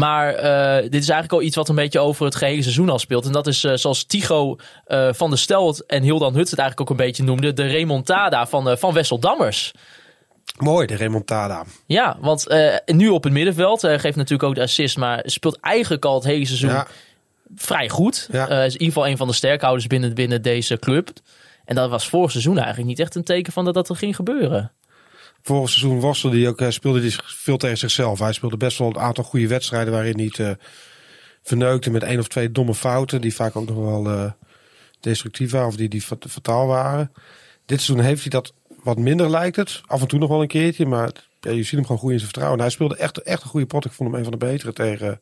Maar eh, dit is eigenlijk al iets wat een beetje over het gehele seizoen al speelt. En dat is eh, zoals Tigo eh, van der Stelt en Hildan Hut het eigenlijk ook een beetje noemde. De remontada van, van Wessel Dammers. Mooi, de remontada. Ja, want nu op het middenveld geeft natuurlijk ook de assist. Maar speelt eigenlijk al het hele seizoen Ja, vrij goed. Ja. Is in ieder geval een van de sterkhouders binnen, binnen deze club. En dat was vorig seizoen eigenlijk niet echt een teken van dat dat er ging gebeuren. Vorig seizoen worstelde hij ook, eh, speelde hij veel tegen zichzelf. Hij speelde best wel een aantal goede wedstrijden waarin hij het eh, verneukte met één of twee domme fouten. Die vaak ook nog wel eh, destructief waren of die, die fat- fataal waren. Dit seizoen heeft hij dat wat minder lijkt het. Af en toe nog wel een keertje, maar ja, je ziet hem gewoon goed in zijn vertrouwen. En hij speelde echt, echt een goede pot. Ik vond hem een van de betere tegen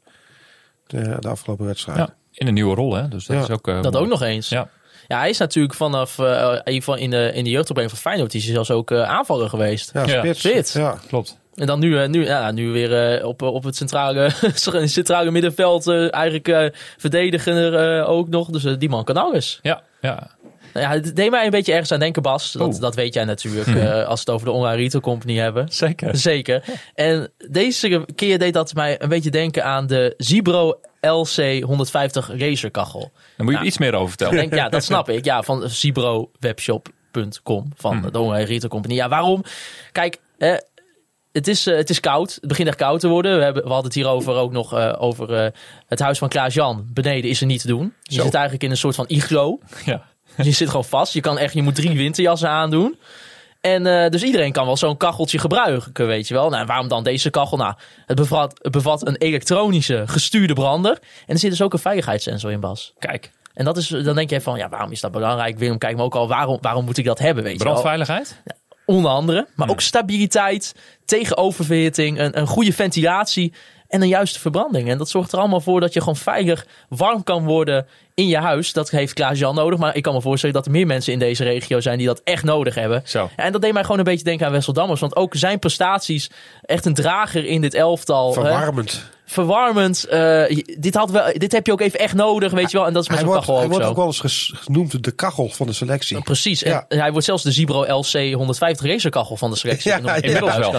de, de afgelopen wedstrijd. Ja, in een nieuwe rol, hè? Dus dat Ja. is ook. Dat ook nog eens. Ja. Ja, hij is natuurlijk vanaf, eh, in de, in de jeugdopleiding van Feyenoord, is hij zelfs ook eh, aanvaller geweest. Ja, Ja, spits. spits. Ja. Klopt. En dan nu, eh, nu, ja, nu weer op, op het centrale, centrale middenveld eh, eigenlijk eh verdediger eh, ook nog. Dus die man kan alles. Ja, ja. Nou ja, het deed mij een beetje ergens aan denken, Bas. Dat, dat weet jij natuurlijk eh, als we het over de Online Retail Company hebben. Zeker. Zeker. En deze keer deed dat mij een beetje denken aan de Zibro LC 150 racerkachel. Daar moet je Nou, iets meer over vertellen. denk, ja, dat snap ik. Ja, van zibrowebshop.com van Hmm. de Online Retail Company. Ja, waarom? Kijk, eh, het, is, eh, het is koud. Het begint echt koud te worden. We, hebben, we hadden het hierover ook nog eh, over eh, het huis van Klaas-Jan. Beneden is er niet te doen. Je Zo. zit eigenlijk in een soort van iglo. Ja. Je zit gewoon vast. Je kan echt, je moet drie winterjassen aandoen. En eh, dus iedereen kan wel zo'n kacheltje gebruiken, weet je wel. Nou, waarom dan deze kachel? Nou, het bevat, het bevat een elektronische gestuurde brander. En er zit dus ook een veiligheidssensor in, Bas. Kijk, En dat is, dan denk je van, ja, waarom is dat belangrijk? Willem, kijk me ook al, waarom, waarom moet ik dat hebben, weet je wel? brandveiligheid. Onder andere. Maar ook stabiliteit, tegen oververhitting, een, een goede ventilatie en een juiste verbranding. En dat zorgt er allemaal voor dat je gewoon veilig warm kan worden in je huis. Dat heeft Klaas-Jan nodig. Maar ik kan me voorstellen dat er meer mensen in deze regio zijn die dat echt nodig hebben. Zo. En dat deed mij gewoon een beetje denken aan Wessel Dammers. Want ook zijn prestaties, echt een drager in dit elftal. hè, Verwarmend. verwarmend. eh, dit, had wel, dit heb je ook even echt nodig, weet je wel. En dat is met Hij zo'n wordt, kachel hij ook wordt zo. ook wel eens genoemd de kachel van de selectie. Precies. Ja. En hij wordt zelfs de Zibro LC 150 racerkachel van de selectie. Ja, kan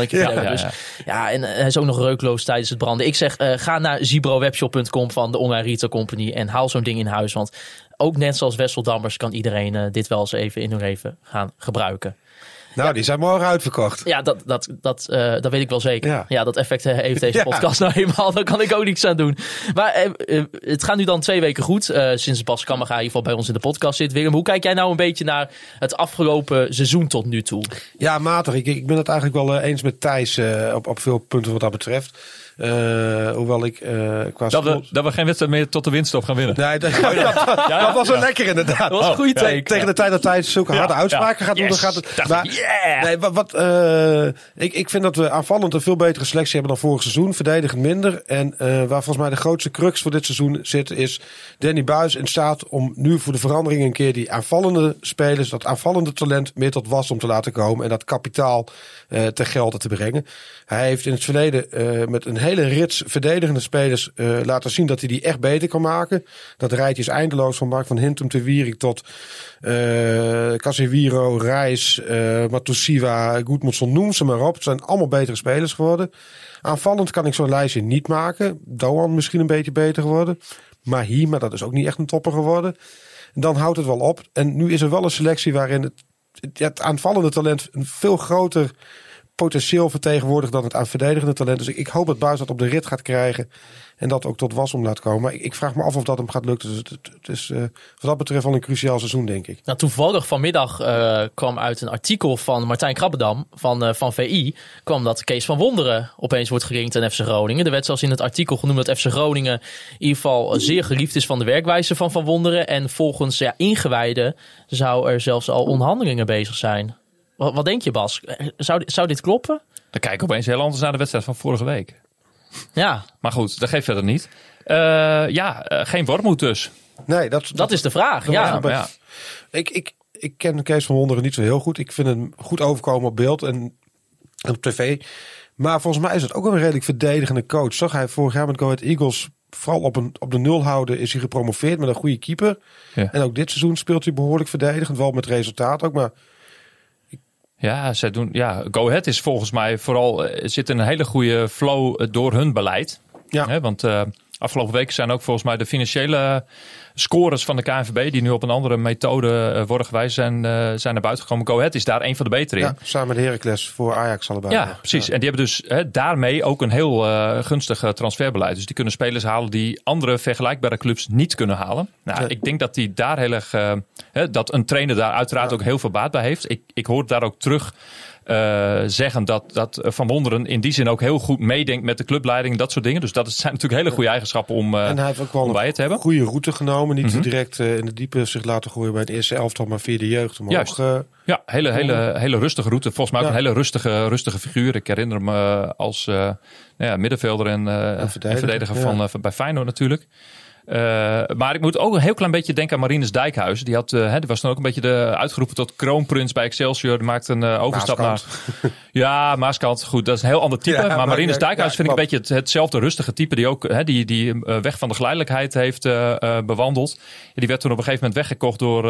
ik. Ja, ja, Dus, ja, en eh, hij is ook nog reukloos tijdens het branden. Ik zeg, eh, ga naar zibrowebshop.com van de Online Retail Company en haal zo'n ding in huis. Want ook net zoals Wessel Dammers kan iedereen eh, dit wel eens even in hun leven gaan gebruiken. Nou, die zijn morgen uitverkocht. Ja, dat, dat, dat, eh, dat weet ik wel zeker. Ja, Ja. dat effect eh, heeft deze Ja. podcast nou eenmaal. Daar kan ik ook niks aan doen. Maar het gaat nu dan twee weken goed. sinds Bas Kammerga in ieder geval bij ons in de podcast zit. Willem, hoe kijk jij nou een beetje naar het afgelopen seizoen tot nu toe? Ja, matig. Ik, ik ben het eigenlijk wel eens met Thijs op, op veel punten wat dat betreft. Eh, hoewel ik eh, qua... Dat we, dat we geen wedstrijd meer tot de winststop gaan winnen. Nee, dat, dat, dat was wel lekker inderdaad. Dat was een goede Te-. Tegen de tijd dat Thijs zulke harde Ja, uitspraken ja. gaat doen, dan gaat het... Maar- yeah! Nee, wat, wat, eh, ik, ik vind dat we aanvallend een veel betere selectie hebben dan vorig seizoen. Verdedigend minder. En eh, waar volgens mij de grootste crux voor dit seizoen zit, is Danny Buis in staat om nu voor de verandering een keer die aanvallende spelers, dat aanvallende talent meer tot was om te laten komen. En dat kapitaal eh ter gelden te brengen. Hij heeft in het verleden eh, met een hele rits verdedigende spelers eh, laten zien dat hij die echt beter kan maken. Dat rijtje is eindeloos van Mark van Hintem te Wierik tot eh Casemiro, Reis, eh Matusiwa, Goedmundsson, noem ze maar op. Het zijn allemaal betere spelers geworden. Aanvallend kan ik zo'n lijstje niet maken. Doan misschien een beetje beter geworden. Maar hier, maar dat is ook niet echt een topper geworden. En dan houdt het wel op. En nu is er wel een selectie waarin het, het aanvallende talent een veel groter potentieel vertegenwoordigt dan het aan verdedigende talent. Dus ik, ik hoop dat Buis dat op de rit gaat krijgen. En dat ook tot was om laat komen. Maar ik, ik vraag me af of dat hem gaat lukken. Dus het, is eh, wat dat betreft wel een cruciaal seizoen, denk ik. Nou, toevallig vanmiddag eh, kwam uit een artikel van Martijn Krabbedam van, eh, van VI... kwam dat Kees van Wonderen opeens wordt gelinkt aan FC Groningen. Er werd zelfs in het artikel genoemd dat FC Groningen... in ieder geval zeer geliefd is van de werkwijze van Van Wonderen. En volgens ja, ingewijden zou er zelfs al onderhandelingen bezig zijn. Wat, wat denk je, Bas? Zou, zou dit kloppen? Dan kijk ik opeens heel anders naar de wedstrijd van vorige week. Ja, Maar goed, dat geeft verder niet. Eh, ja, eh, geen Wormoed dus. Nee, dat, dat is de vraag. Ja, was- maar ja. Ik, ik, ik ken Kees van Wonderen niet zo heel goed. Ik vind hem goed overkomen op beeld en, en op tv. Maar volgens mij is het ook een redelijk verdedigende coach. Toch? Hij vorig jaar met Go Ahead Eagles vooral op, een, op de nul houden is hij gepromoveerd met een goede keeper. Ja. En ook dit seizoen speelt hij behoorlijk verdedigend. Wel met resultaat ook, maar Ja, zij doen, ja, Go Ahead is volgens mij vooral eh, zit in een hele goede flow door hun beleid. Ja. Want eh, afgelopen weken zijn ook volgens mij de financiële scores van de KNVB, die nu op een andere methode eh, worden gewijzigd, zijn, eh, zijn naar buiten gekomen. Go Ahead is daar een van de betere in. ja, samen met Heracles voor Ajax allebei. Ja, precies. En die hebben dus daarmee ook een heel eh, gunstig transferbeleid. Dus die kunnen spelers halen die andere vergelijkbare clubs niet kunnen halen. Nou, Ja. ik denk dat die daar heel erg, dat een trainer daar uiteraard ook heel veel baat bij heeft. Ik, ik hoor daar ook terug eh, zeggen dat, dat Van Wonderen in die zin ook heel goed meedenkt met de clubleiding, dat soort dingen. Dus dat zijn natuurlijk hele goede eigenschappen om, En hij heeft ook wel om bij een het te hebben. goede route genomen. Niet Mhm. direct eh, in de diepe zich laten gooien bij het eerste elftal, maar via de jeugd omhoog. Juist. Ja, hele, hele, hele rustige route. Volgens mij ook Ja. een hele rustige, rustige figuur. Ik herinner me als nou ja, middenvelder en, en verdediger, verdediger, ja. van, van bij Feyenoord natuurlijk. Eh, maar ik moet ook een heel klein beetje denken aan Marinus Dijkhuizen. Die, had, eh, hè, die was dan ook een beetje de, uitgeroepen tot kroonprins bij Excelsior. Die maakte een eh, overstap Maaskant. naar... Ja, Maaskant. Goed, dat is een heel ander type. Ja, maar maar Marinus ja, Dijkhuizen vind ik een beetje het, hetzelfde rustige type. Die ook hè, die, die weg van de geleidelijkheid heeft bewandeld. Die werd toen op een gegeven moment weggekocht door,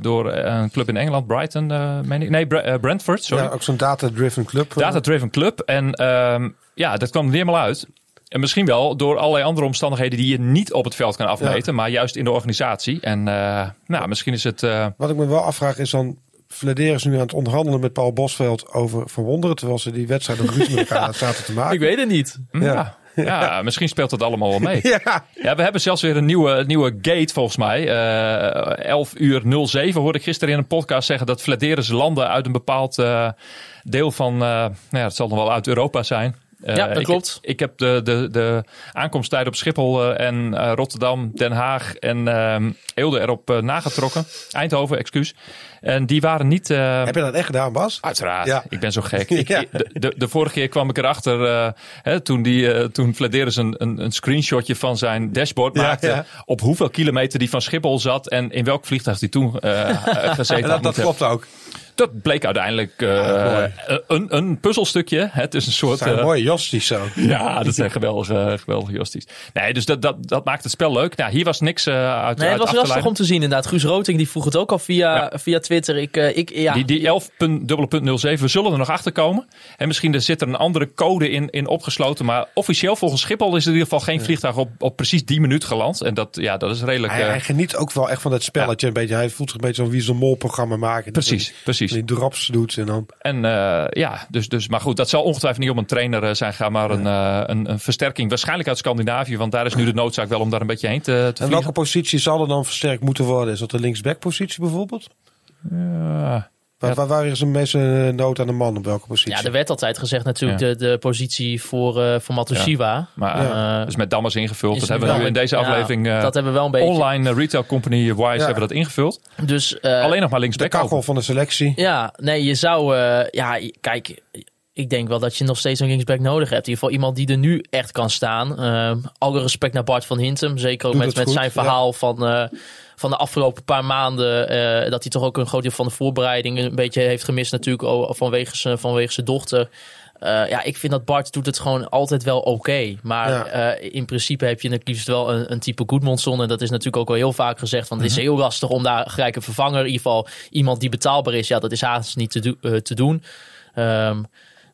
door een club in Engeland. Brighton, meen ik. Nee, Brentford, sorry. Ja, ook zo'n data-driven club. Data-driven club. En ehm, ja, dat kwam er niet helemaal uit. En misschien wel door allerlei andere omstandigheden die je niet op het veld kan afmeten, maar juist in de organisatie. En eh, nou, misschien is het. eh, Wat ik me wel afvraag is dan... Flederis is nu aan het onderhandelen met Paul Bosveld over Verwonderen. Terwijl ze die wedstrijd ook ruzie met elkaar zaten te maken. Ik weet het niet. ja. Ja, misschien speelt dat allemaal wel mee. Ja, Ja, we hebben zelfs weer een nieuwe, nieuwe gate volgens mij. Eh 11 uur 07 hoorde ik gisteren in een podcast zeggen dat Flederis landen uit een bepaald eh, deel van, eh, nou ja, het zal nog wel uit Europa zijn. Eh, Ja, dat ik, klopt. Ik heb de, de, de aankomsttijden op Schiphol eh, en eh, Rotterdam, Den Haag en ehm Eelde erop eh, nagetrokken. Eindhoven, excuus. En die waren niet... eh, heb je dat echt gedaan, Bas? Uiteraard, Ja. ik ben zo gek. Ik, Ja. ik- de, de, de vorige keer kwam ik erachter, eh, hè, toen, die, eh, toen een, een, een screenshotje van zijn dashboard maakte, ja. op hoeveel kilometer die van Schiphol zat en in welk vliegtuig die toen eh, eh, gezeten En had. dat, dat klopt ook. Dat bleek uiteindelijk eh, mooi. een, een puzzelstukje. Het is een soort... Dat zijn eh, mooie josties zo. ja, dat zijn geweldige, geweldige josties. Nee, dus dat, dat, dat maakt het spel leuk. Nou, hier was niks eh, uit, Nee, uit het was lastig om te zien inderdaad. Guus Roting die vroeg het ook al via, Ja. via Twitter. Ik, eh, ik, ja, Die, die 11.0.07, we zullen er nog achter komen. En misschien er zit er een andere code in, in opgesloten. Maar officieel volgens Schiphol is er in ieder geval geen vliegtuig op, op precies die minuut geland. En dat, ja, dat is redelijk... Hij, eh, hij geniet ook wel echt van dat spelletje. Een beetje, hij voelt zich een beetje zo'n wie zo'n mol programma maken. precies, Dat precies. die drops doet en dan... En eh, ja, dus, dus, maar goed, dat zal ongetwijfeld niet om een trainer eh, zijn gaan, maar een, eh, een, een versterking. Waarschijnlijk uit Scandinavië, want daar is nu de noodzaak wel om daar een beetje heen te, te En welke positie zal er dan versterkt moeten worden? Is dat de linksback-positie bijvoorbeeld? Ja. Waar, waar, waar is de meeste eh, nood aan de man? Op welke positie? ja, er werd altijd gezegd natuurlijk Ja. de, de positie voor, eh voor Matusiwa. Maar Ja. dus met Dammers ingevuld. Is dat hebben we nu in deze ja, aflevering eh, dat hebben we wel een beetje. online retail company wise hebben we dat ingevuld. Dus, eh, Alleen nog maar de linksback kachel open. van de selectie. Ja, nee, je zou... eh, ja, kijk, ik denk wel dat je nog steeds een linksback nodig hebt. In ieder geval iemand die er nu echt kan staan. Eh, alle respect naar Bart van Hintem. Zeker ook Doet met, met goed, zijn ja. verhaal van, eh, van de afgelopen paar maanden. eh, dat hij toch ook een groot deel van de voorbereiding een beetje heeft gemist natuurlijk. Vanwege zijn, vanwege zijn dochter. Eh, ja, ik vind dat Bart doet het gewoon altijd wel oké. Maar Ja. eh, in principe heb je het liefst wel een, een type Goodmanson. En dat is natuurlijk ook al heel vaak gezegd. Want het is heel lastig om daar gelijk een vervanger. In ieder geval iemand die betaalbaar is. Ja, dat is haast niet te, do- te doen. Ehm,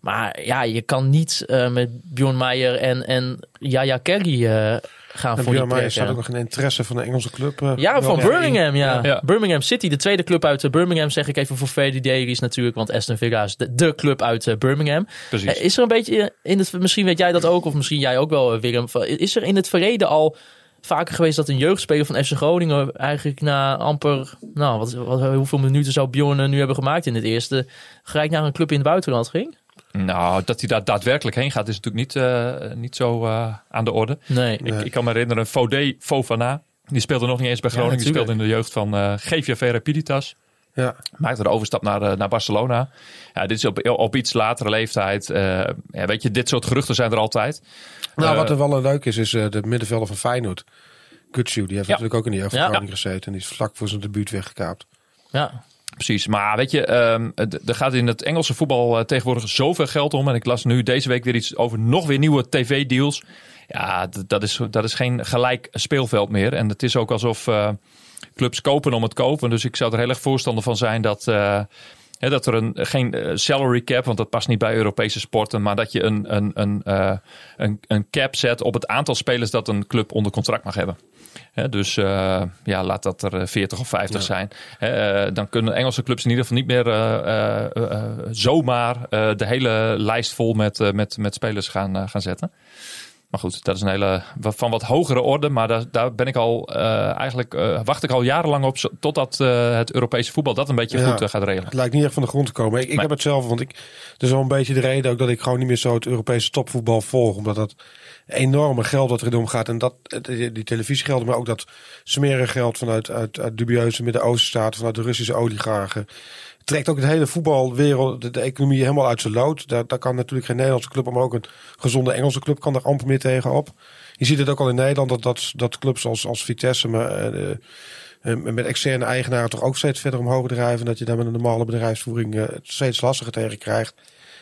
maar ja, je kan niet eh, met Bjorn Meijer en, en Yaya Kerry eh, gaan En voor die Björn Meijer staat ook nog een interesse van de Engelse club. eh, Ja, van Birmingham, ja. Ja. Ja. Birmingham City, de tweede club uit Birmingham, zeg ik even voor VD Dailies natuurlijk. Want Aston Villa is de, de club uit Birmingham. Precies. Is er een beetje in het, misschien weet jij dat ook, of misschien jij ook wel, Willem. Is er in het verleden al vaker geweest dat een jeugdspeler van FC Groningen eigenlijk na amper, nou, wat, wat, hoeveel minuten zou Bjorn nu hebben gemaakt in het eerste, gelijk naar een club in het buitenland ging? Nou, dat hij daar daadwerkelijk heen gaat is natuurlijk niet, eh, niet zo eh, aan de orde. Nee. Ik, ik kan me herinneren, Fodé Fofana. Die speelde nog niet eens bij Groningen. die speelde in de jeugd van eh GVV Rapiditas. Ja. Maakte de overstap naar, naar Barcelona. Ja, dit is op, op iets latere leeftijd. Eh, ja, weet je, dit soort geruchten zijn er altijd. Nou, wat er wel een leuk is, is eh, de middenvelder van Feyenoord. Kutsu, die heeft Ja. natuurlijk ook in die jeugd van Ja. Groningen gezeten. En die is vlak voor zijn debuut weggekaapt. Ja. Precies, maar weet je, d- er gaat in het Engelse voetbal eh, tegenwoordig zoveel geld om. En ik las nu deze week weer iets over nog weer nieuwe tv-deals. Ja, dat is, dat is geen gelijk speelveld meer. En het is ook alsof eh, clubs kopen om het kopen. Dus ik zou er heel erg voorstander van zijn dat, eh, dat er een, geen salary cap, want dat past niet bij Europese sporten. Maar dat je een, een, een, een, een cap zet op het aantal spelers dat een club onder contract mag hebben. Dus eh, ja, laat dat er eh, 40 of 50 zijn. Eh, dan kunnen Engelse clubs in ieder geval niet meer eh, eh, eh, zomaar eh, de hele lijst vol met, eh, met, met spelers gaan, eh, gaan zetten. Maar goed, dat is een hele van wat hogere orde. Maar daar, daar ben ik al eh, eigenlijk eh, wacht ik al jarenlang op totdat eh, het Europese voetbal dat een beetje Ja. goed gaat regelen. Het lijkt niet echt van de grond te komen. Ik, heb het zelf, want ik, dat is wel een beetje de reden ook dat ik gewoon niet meer zo het Europese topvoetbal volg. Omdat dat enorme geld wat erin omgaat. En dat, die, die televisiegelden, maar ook dat smerige geld vanuit uit, uit dubieuze Midden-Oosten vanuit de Russische oligarchen. Trekt ook het hele voetbalwereld, de, de economie helemaal uit zijn lood. Daar, daar kan natuurlijk geen Nederlandse club, maar ook een gezonde Engelse club kan er amper meer tegenop. Je ziet het ook al in Nederland, dat, dat, dat clubs als, als Vitesse maar, eh, eh, met externe eigenaren toch ook steeds verder omhoog drijven. Dat je daar met een normale bedrijfsvoering eh, het steeds lastiger tegen krijgt.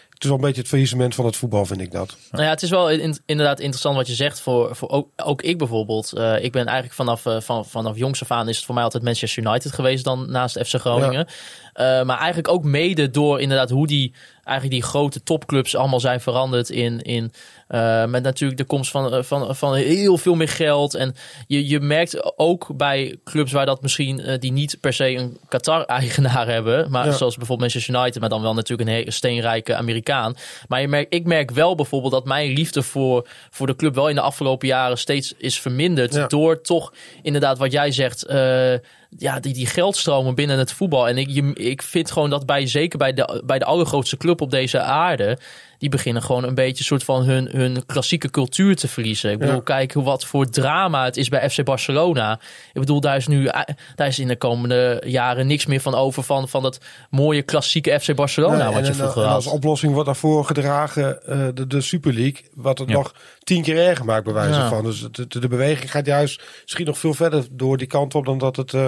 Het is wel een beetje het faillissement van het voetbal, vind ik dat. Nou ja, het is wel in- inderdaad interessant wat je zegt. Voor, voor ook, ook ik bijvoorbeeld. Ik ben eigenlijk vanaf, van, vanaf jongs af aan is het voor mij altijd Manchester United geweest dan naast FC Groningen. Eh, maar eigenlijk ook mede door inderdaad hoe die, eigenlijk die grote topclubs allemaal zijn veranderd in, in eh, met natuurlijk de komst van, eh, van, van heel veel meer geld. En je, je merkt ook bij clubs waar dat misschien die niet per se een Qatar-eigenaar hebben. Maar Ja. zoals bijvoorbeeld Manchester United, maar dan wel natuurlijk een steenrijke Amerikaan. Maar je merkt, ik merk wel bijvoorbeeld dat mijn liefde voor, voor de club wel in de afgelopen jaren steeds is verminderd. Ja. Door toch inderdaad wat jij zegt. Ja, die, die geldstromen binnen het voetbal. En ik, je, ik vind gewoon dat bij, zeker bij de, bij de allergrootste club op deze aarde. Die beginnen gewoon een beetje soort van hun, hun klassieke cultuur te verliezen. Ik bedoel, Ja. kijk hoe wat voor drama het is bij FC Barcelona. Ik bedoel, daar is nu eh, daar is in de komende jaren niks meer van over van, van dat mooie klassieke FC Barcelona. Nee, wat en, je en- vroeger en als had. oplossing wordt daarvoor gedragen eh, de, de Super League. Wat het Ja. nog tien keer erger maakt bij wijze Ja. van. Dus de, de, de beweging gaat juist misschien nog veel verder door die kant op dan dat het... eh,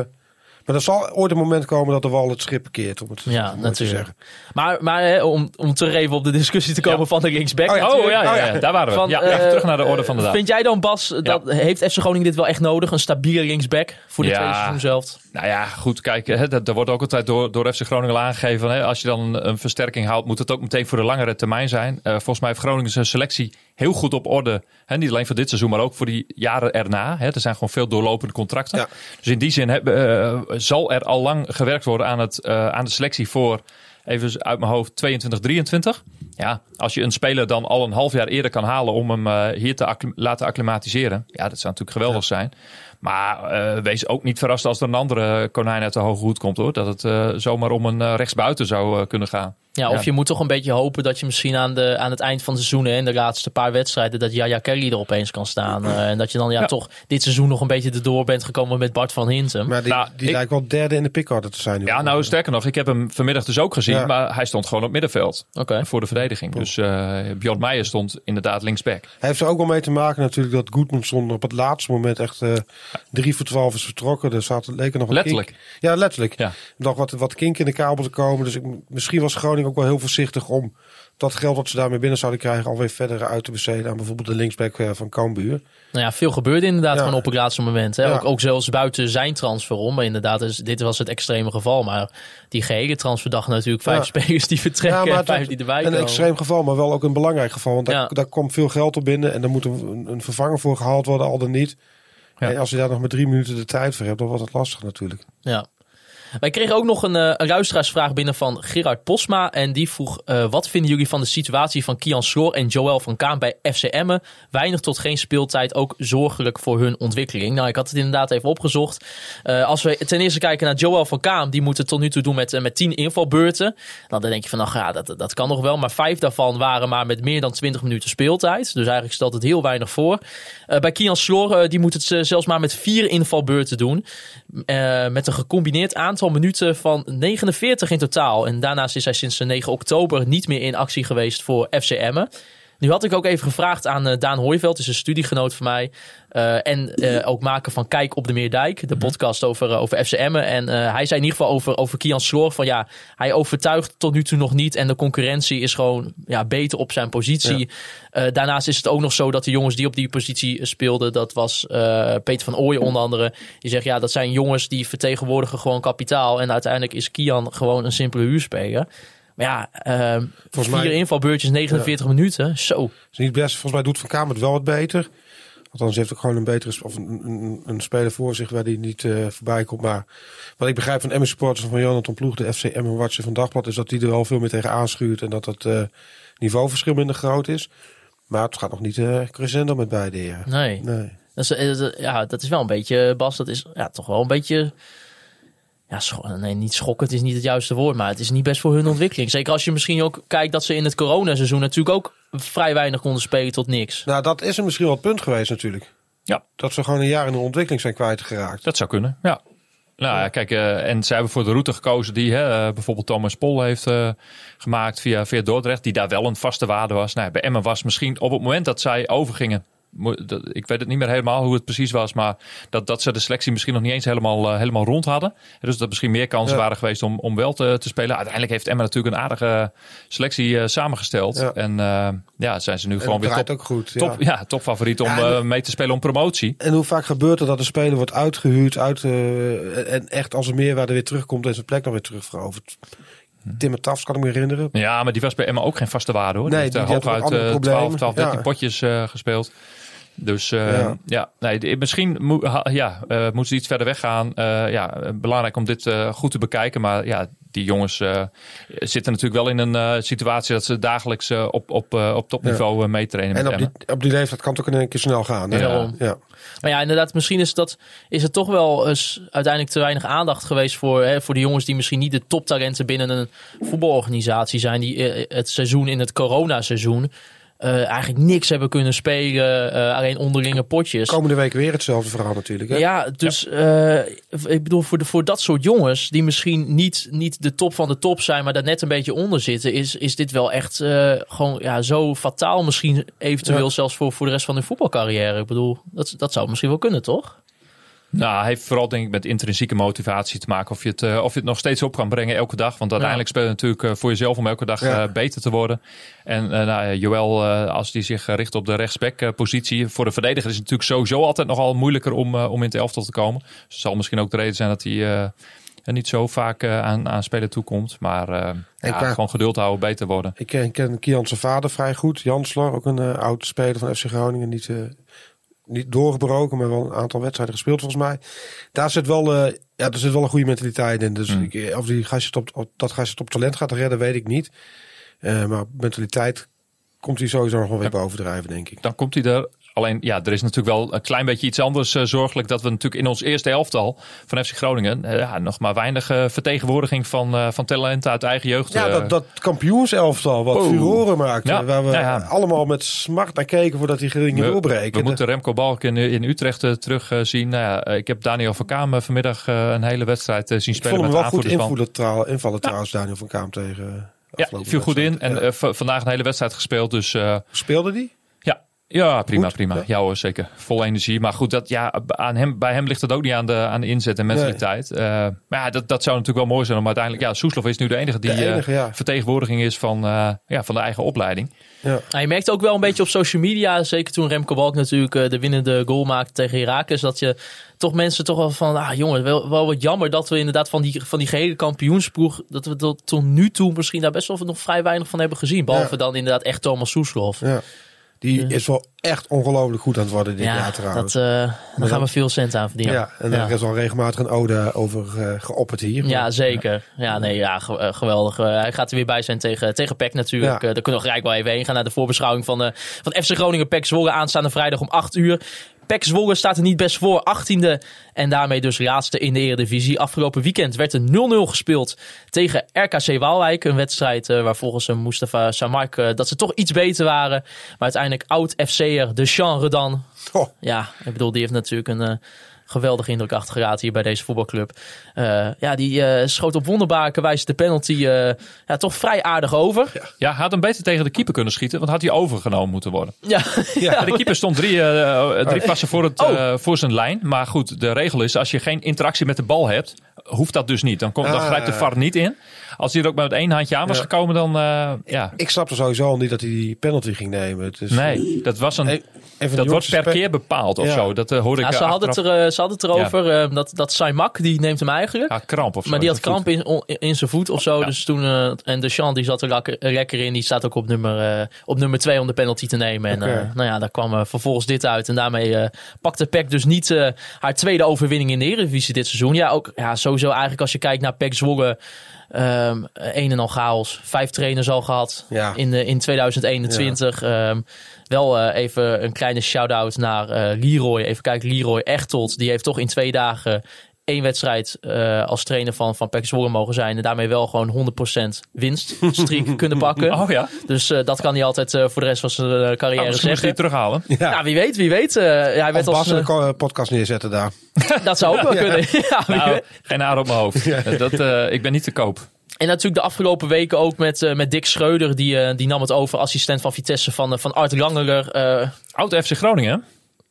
maar er zal ooit een moment komen dat de wal het schip keert. Om het Ja, te natuurlijk. zeggen. Maar, maar hè, om, om terug even op de discussie te komen Ja. van de linksback. Oh ja, Oh ja, ja, Oh, ja, ja. daar waren we. Van, ja, eh, even terug naar de orde van de dag. Vind jij dan, Bas, dat heeft FC Groningen dit wel echt nodig? Een stabiele linksback voor de Ja. tweede seizoen zelf? Nou ja, goed, kijk, hè, dat, er wordt ook altijd door, door FC Groningen al aangegeven. van, Hè, als je dan een, een versterking haalt, moet het ook meteen voor de langere termijn zijn. Eh, volgens mij heeft Groningen zijn selectie heel goed op orde. Hè, niet alleen voor dit seizoen, maar ook voor die jaren erna. Hè. Er zijn gewoon veel doorlopende contracten. Ja. Dus in die zin heb, eh, zal er al lang gewerkt worden aan, het, eh, aan de selectie voor, even uit mijn hoofd, 22, 23. Ja, als je een speler dan al een half jaar eerder kan halen om hem eh, hier te acclim- laten acclimatiseren. Ja, dat zou natuurlijk geweldig zijn. Maar wees ook niet verrast als er een andere konijn uit de hoge hoed komt hoor. Dat het zomaar om een rechtsbuiten zou kunnen gaan. Ja, of Ja. je moet toch een beetje hopen dat je misschien aan, de, aan het eind van het seizoen... hè, in de laatste paar wedstrijden, dat Jaya Kelly er opeens kan staan. Eh, en dat je dan ja, Ja. toch dit seizoen nog een beetje erdoor bent gekomen met Bart van Hintem. Maar die, Nou, die ik- lijkt wel derde in de pickorde te zijn. nu. Ja, nou sterker nog, ik heb hem vanmiddag dus ook gezien. Ja. Maar hij stond gewoon op middenveld Oké. voor de verdediging. Dus eh Bjorn Meijer stond inderdaad linksback. Hij heeft er ook wel mee te maken natuurlijk dat Goodmanson op het laatste moment echt eh, drie voor twaalf is vertrokken. Er zat leek nog wat Letterlijk. Kink. Ja, letterlijk. Ja. Nog wat, wat kink in de kabel te komen. Dus ik, misschien was Groningen ook wel heel voorzichtig om dat geld dat ze daarmee binnen zouden krijgen alweer verder uit te besteden aan bijvoorbeeld de linksback eh, van Cambuur. Nou ja, veel gebeurde inderdaad Ja. gewoon op het laatste moment. Hè? Ja. Ook, ook zelfs buiten zijn transfer om. Maar inderdaad, dus, dit was het extreme geval. Maar die gehele transferdag natuurlijk vijf Ja. spelers die vertrekken en vijf die erbij Een komen. extreem geval, maar wel ook een belangrijk geval. Want daar, Ja. daar komt veel geld op binnen en er moet een, een vervanger voor gehaald worden, al dan niet. Ja. En als je daar nog maar drie minuten de tijd voor hebt, dan wordt het lastig natuurlijk. Ja. Wij kregen ook nog een, eh, een luisteraarsvraag binnen van Gerard Posma. En die vroeg, eh, wat vinden jullie van de situatie van Kian Sloor en Joël van Kaan bij FC? Weinig tot geen speeltijd, ook zorgelijk voor hun ontwikkeling. Nou, ik had het inderdaad even opgezocht. Eh, als we ten eerste kijken naar Joël van Kaan, die moet het tot nu toe doen met, met tien invalbeurten. Nou, dan denk je van, nou ja, dat, dat kan nog wel. Maar vijf daarvan waren maar met meer dan 20 minuten speeltijd. Dus eigenlijk stelt het heel weinig voor. Bij Kian Sloor, die moet het zelfs maar met vier invalbeurten doen. Met een gecombineerd aantal minuten van 49 in totaal. En daarnaast is hij sinds de 9 oktober niet meer in actie geweest voor FC Emmen. Nu had ik ook even gevraagd aan eh, Daan Hooiveld, is een studiegenoot van mij. eh, en eh, ook maker van Kijk op de Meerdijk, de podcast over, over FC Emmen. En hij zei in ieder geval over, over Kian Sloor van ja, hij overtuigt tot nu toe nog niet. En de concurrentie is gewoon ja, beter op zijn positie. Daarnaast is het ook nog zo dat de jongens die op die positie speelden, dat was Peter van Ooyen onder andere. Die zegt ja, dat zijn jongens die vertegenwoordigen gewoon kapitaal. En uiteindelijk is Kian gewoon een simpele huurspeler. Maar ja, eh, Volgens vier mij- invalbeurtjes, 49 minuten. Zo. is niet best. Volgens mij doet Van Kamer het wel wat beter. Althans, heeft ook gewoon een betere of een, een, een speler voor zich waar die niet eh, voorbij komt. Maar wat ik begrijp van Emmen supporters van Jonathan Ploeg, de FC Emmen Watcher van Dagblad, is dat die er wel veel meer tegen aanschuurt en dat het eh, niveauverschil minder groot is. Maar het gaat nog niet eh crescendo met beide. Nee. Nee. Dat is, ja, dat is wel een beetje, Bas, dat is ja, toch wel een beetje... Ja, scho- nee, niet schokkend is niet het juiste woord, maar het is niet best voor hun ontwikkeling. Zeker als je misschien ook kijkt dat ze in het coronaseizoen natuurlijk ook vrij weinig konden spelen tot niks. Nou, dat is er misschien wel het punt geweest natuurlijk. Ja. Dat ze gewoon een jaar in de ontwikkeling zijn kwijtgeraakt. Dat zou kunnen, ja. Nou ja, kijk, eh, en zij hebben voor de route gekozen die hè, eh, bijvoorbeeld Thomas Pol heeft eh, gemaakt via, via Dordrecht, die daar wel een vaste waarde was. Nou, bij Emmen was misschien op het moment dat zij overgingen, ik weet het niet meer helemaal hoe het precies was, maar dat, dat ze de selectie misschien nog niet eens helemaal, eh, helemaal rond hadden. Dus dat misschien meer kansen Ja. waren geweest om, om wel te, te spelen. Uiteindelijk heeft Emmen natuurlijk een aardige selectie eh, samengesteld. Ja. En eh, ja, zijn ze nu En gewoon weer top, ook goed. ja. top, ja, topfavoriet om en- mee te spelen om promotie. En hoe vaak gebeurt er dat een speler wordt uitgehuurd uit, en echt als een meerwaarde weer terugkomt en zijn plek dan weer terugverovert? Timmer Tafs kan ik me herinneren. Ja, maar die was bij Emma ook geen vaste waarde hoor. Nee, die die- heeft hooguit andere eh, problemen. 12, 12, 13 Ja. potjes gespeeld. Dus eh, Ja. ja, nee, misschien moet, ha- ja, eh, moeten ze iets verder weggaan. Eh ja, belangrijk om dit eh, goed te bekijken. Maar ja, die jongens eh, zitten natuurlijk wel in een eh, situatie dat ze dagelijks op, op, eh, op topniveau meetrainen met En op die, op die leeftijd kan het ook in één keer snel gaan. Hè? Ja. Ja. Maar ja, inderdaad, misschien is, dat, is er toch wel eens uiteindelijk te weinig aandacht geweest voor, hè, voor de jongens die misschien niet de toptalenten binnen een voetbalorganisatie zijn, die het seizoen in het coronaseizoen eh eigenlijk niks hebben kunnen spelen, eh, alleen onderlinge potjes. Komende week weer hetzelfde verhaal natuurlijk. Hè? Ja, dus eh, ik bedoel, voor, de, voor dat soort jongens die misschien niet, niet de top van de top zijn, maar daar net een beetje onder zitten, is, is dit wel echt gewoon ja, zo fataal misschien eventueel Ja. zelfs voor, voor de rest van hun voetbalcarrière. Ik bedoel, dat, dat zou misschien wel kunnen, toch? Nou, heeft vooral denk ik met intrinsieke motivatie te maken. Of je het, eh, of je het nog steeds op kan brengen elke dag. Want uiteindelijk speel je natuurlijk eh, voor jezelf om elke dag Ja. eh, beter te worden. En nou, ja, eh, als die zich richt op de rechtsback positie. Voor de verdediger is het natuurlijk sowieso altijd nogal moeilijker om, om in het elftal te komen. Dus het zal misschien ook de reden zijn dat hij er niet zo vaak aan, aan spelen toekomt. Maar ja, qua- gewoon geduld houden, beter worden. Ik ken, ken Kian zijn vader vrij goed. Jansler, ook een oud speler van FC Groningen. Niet, niet doorgebroken, maar wel een aantal wedstrijden gespeeld volgens mij. Daar zit wel, eh, ja, er zit wel een goede mentaliteit in. Dus ik, eh, of die gastje top, of dat gastje top talent gaat redden, weet ik niet. Eh, maar mentaliteit komt hij sowieso nog wel weer bovendrijven, denk ik. dan komt hij er. Alleen, ja, er is natuurlijk wel een klein beetje iets anders eh, zorgelijk. Dat we natuurlijk in ons eerste elftal van FC Groningen. eh, ja, nog maar weinig eh, vertegenwoordiging van, van talenten uit eigen jeugd. Ja, dat, dat kampioenselftal wat Oh. furoren maakte. Ja, Waar we ja, ja. allemaal met smart naar keken voordat die we, doorbreken. we moeten Remco Balk in, in Utrecht terugzien. Nou ja, ik heb Daniel van Kaam vanmiddag een hele wedstrijd zien ik spelen vond hem met wel goed van. invallen, trouw, invallen trouwens, Daniel van Kaam tegen... Ja, viel goed in. En vandaag een hele wedstrijd gespeeld. Dus Speelde die? Ja, prima, Goed, prima. ja. Ja, hoor, zeker. Vol energie. Maar goed, dat, ja, aan hem, bij hem ligt het ook niet aan de, aan de inzet en mentaliteit. Eh, maar ja, dat, dat zou natuurlijk wel mooi zijn. Om uiteindelijk, ja, Soeslof is nu de enige die De eh, enige, ja. vertegenwoordiging is van, eh, ja, van de eigen opleiding. Ja. Nou, je merkte ook wel een beetje op social media, zeker toen Remco Balk natuurlijk eh, de winnende goal maakte tegen Herakles, dat je toch mensen toch wel van, ah jongen, wel, wel wat jammer dat we inderdaad van die, van die gehele kampioensploeg, dat we tot, tot nu toe misschien daar best wel nog vrij weinig van hebben gezien. Behalve Ja. dan inderdaad echt Thomas Soeslof. Ja. Die is wel echt ongelooflijk goed aan het worden dit Ja, jaar trouwens. dat, eh daar gaan we veel cent aan verdienen. ja, en daar is al regelmatig een ode over eh, geopperd hier. Ja, zeker. Ja, nee, ja, eh, geweldig. Hij gaat er weer bij zijn tegen, tegen PEC natuurlijk. Daar kunnen we gelijk wel even heen gaan naar de voorbeschouwing van, van FC Groningen PEC Zwolle aanstaande vrijdag om 8 uur. PEC Zwolle staat er niet best voor, 18e en daarmee dus laatste in de Eredivisie. Afgelopen weekend werd er 0-0 gespeeld tegen RKC Waalwijk. Een wedstrijd eh, waar volgens een Mustafa Samark eh, dat ze toch iets beter waren. Maar uiteindelijk oud-FC'er de Jean Redan. Oh, Ja, ik bedoel, die heeft natuurlijk een eh, geweldige indruk achtergelaten hier bij deze voetbalclub. Eh, ja, die eh, schoot op wonderbaarlijke wijze de penalty eh, ja, toch vrij aardig over. Ja, hij had hem beter tegen de keeper kunnen schieten. Want had hij overgenomen moeten worden. Ja, Ja, de keeper stond drie, eh, drie passen voor, het, Oh. eh, voor zijn lijn. Maar goed, de regel is als je geen interactie met de bal hebt, hoeft dat dus niet. Dan, komt, dan Ah. grijpt de VAR niet in. Als hij er ook maar met één handje aan was Ja. gekomen, dan eh, ja. ik snapte sowieso al niet dat hij die penalty ging nemen. Het is, Nee, dat was een... Dat wordt per spe- keer bepaald of Ja. zo. Dat uh, hoorde ik Ja, eh, ze, hadden het er, eh, ze hadden het erover eh, dat, dat Saimak, die neemt hem eigenlijk. Ja, kramp of zo. maar die had kramp in, in zijn voet of zo. Ja. Dus toen, eh, en de Jean die zat er lekker, lekker in. Die staat ook op nummer, eh, op nummer twee om de penalty te nemen. En eh, nou ja, daar kwam eh, vervolgens dit uit. En daarmee eh, pakte PEC dus niet eh, haar tweede overwinning in de Eredivisie dit seizoen. Ja, ook ja, sowieso eigenlijk als je kijkt naar PEC Zwolle. Ehm, een en al chaos. Vijf trainers al gehad Ja. in, de, in 2021. Ehm, wel eh, even een kleine shout-out naar eh, Leroy. Even kijken, Leroy Echtelt. Die heeft toch in twee dagen één wedstrijd eh, als trainer van, van PEC Zwolle mogen zijn. En daarmee wel gewoon 100% winststreak kunnen pakken. Oh ja, Dus eh, dat kan hij altijd eh, voor de rest van zijn nou, carrière misschien zeggen. die terughalen. Ja. Ja, wie weet, wie weet. Eh, hij werd als, Bas een podcast neerzetten daar. dat zou ook wel kunnen. ja, Nou, geen haar op mijn hoofd. Dat, eh, ik ben niet te koop. En natuurlijk de afgelopen weken ook met, met Dick Schreuder. Die, eh, die nam het over, assistent van Vitesse van, van Art Langeler. Eh, Oud FC Groningen, hè?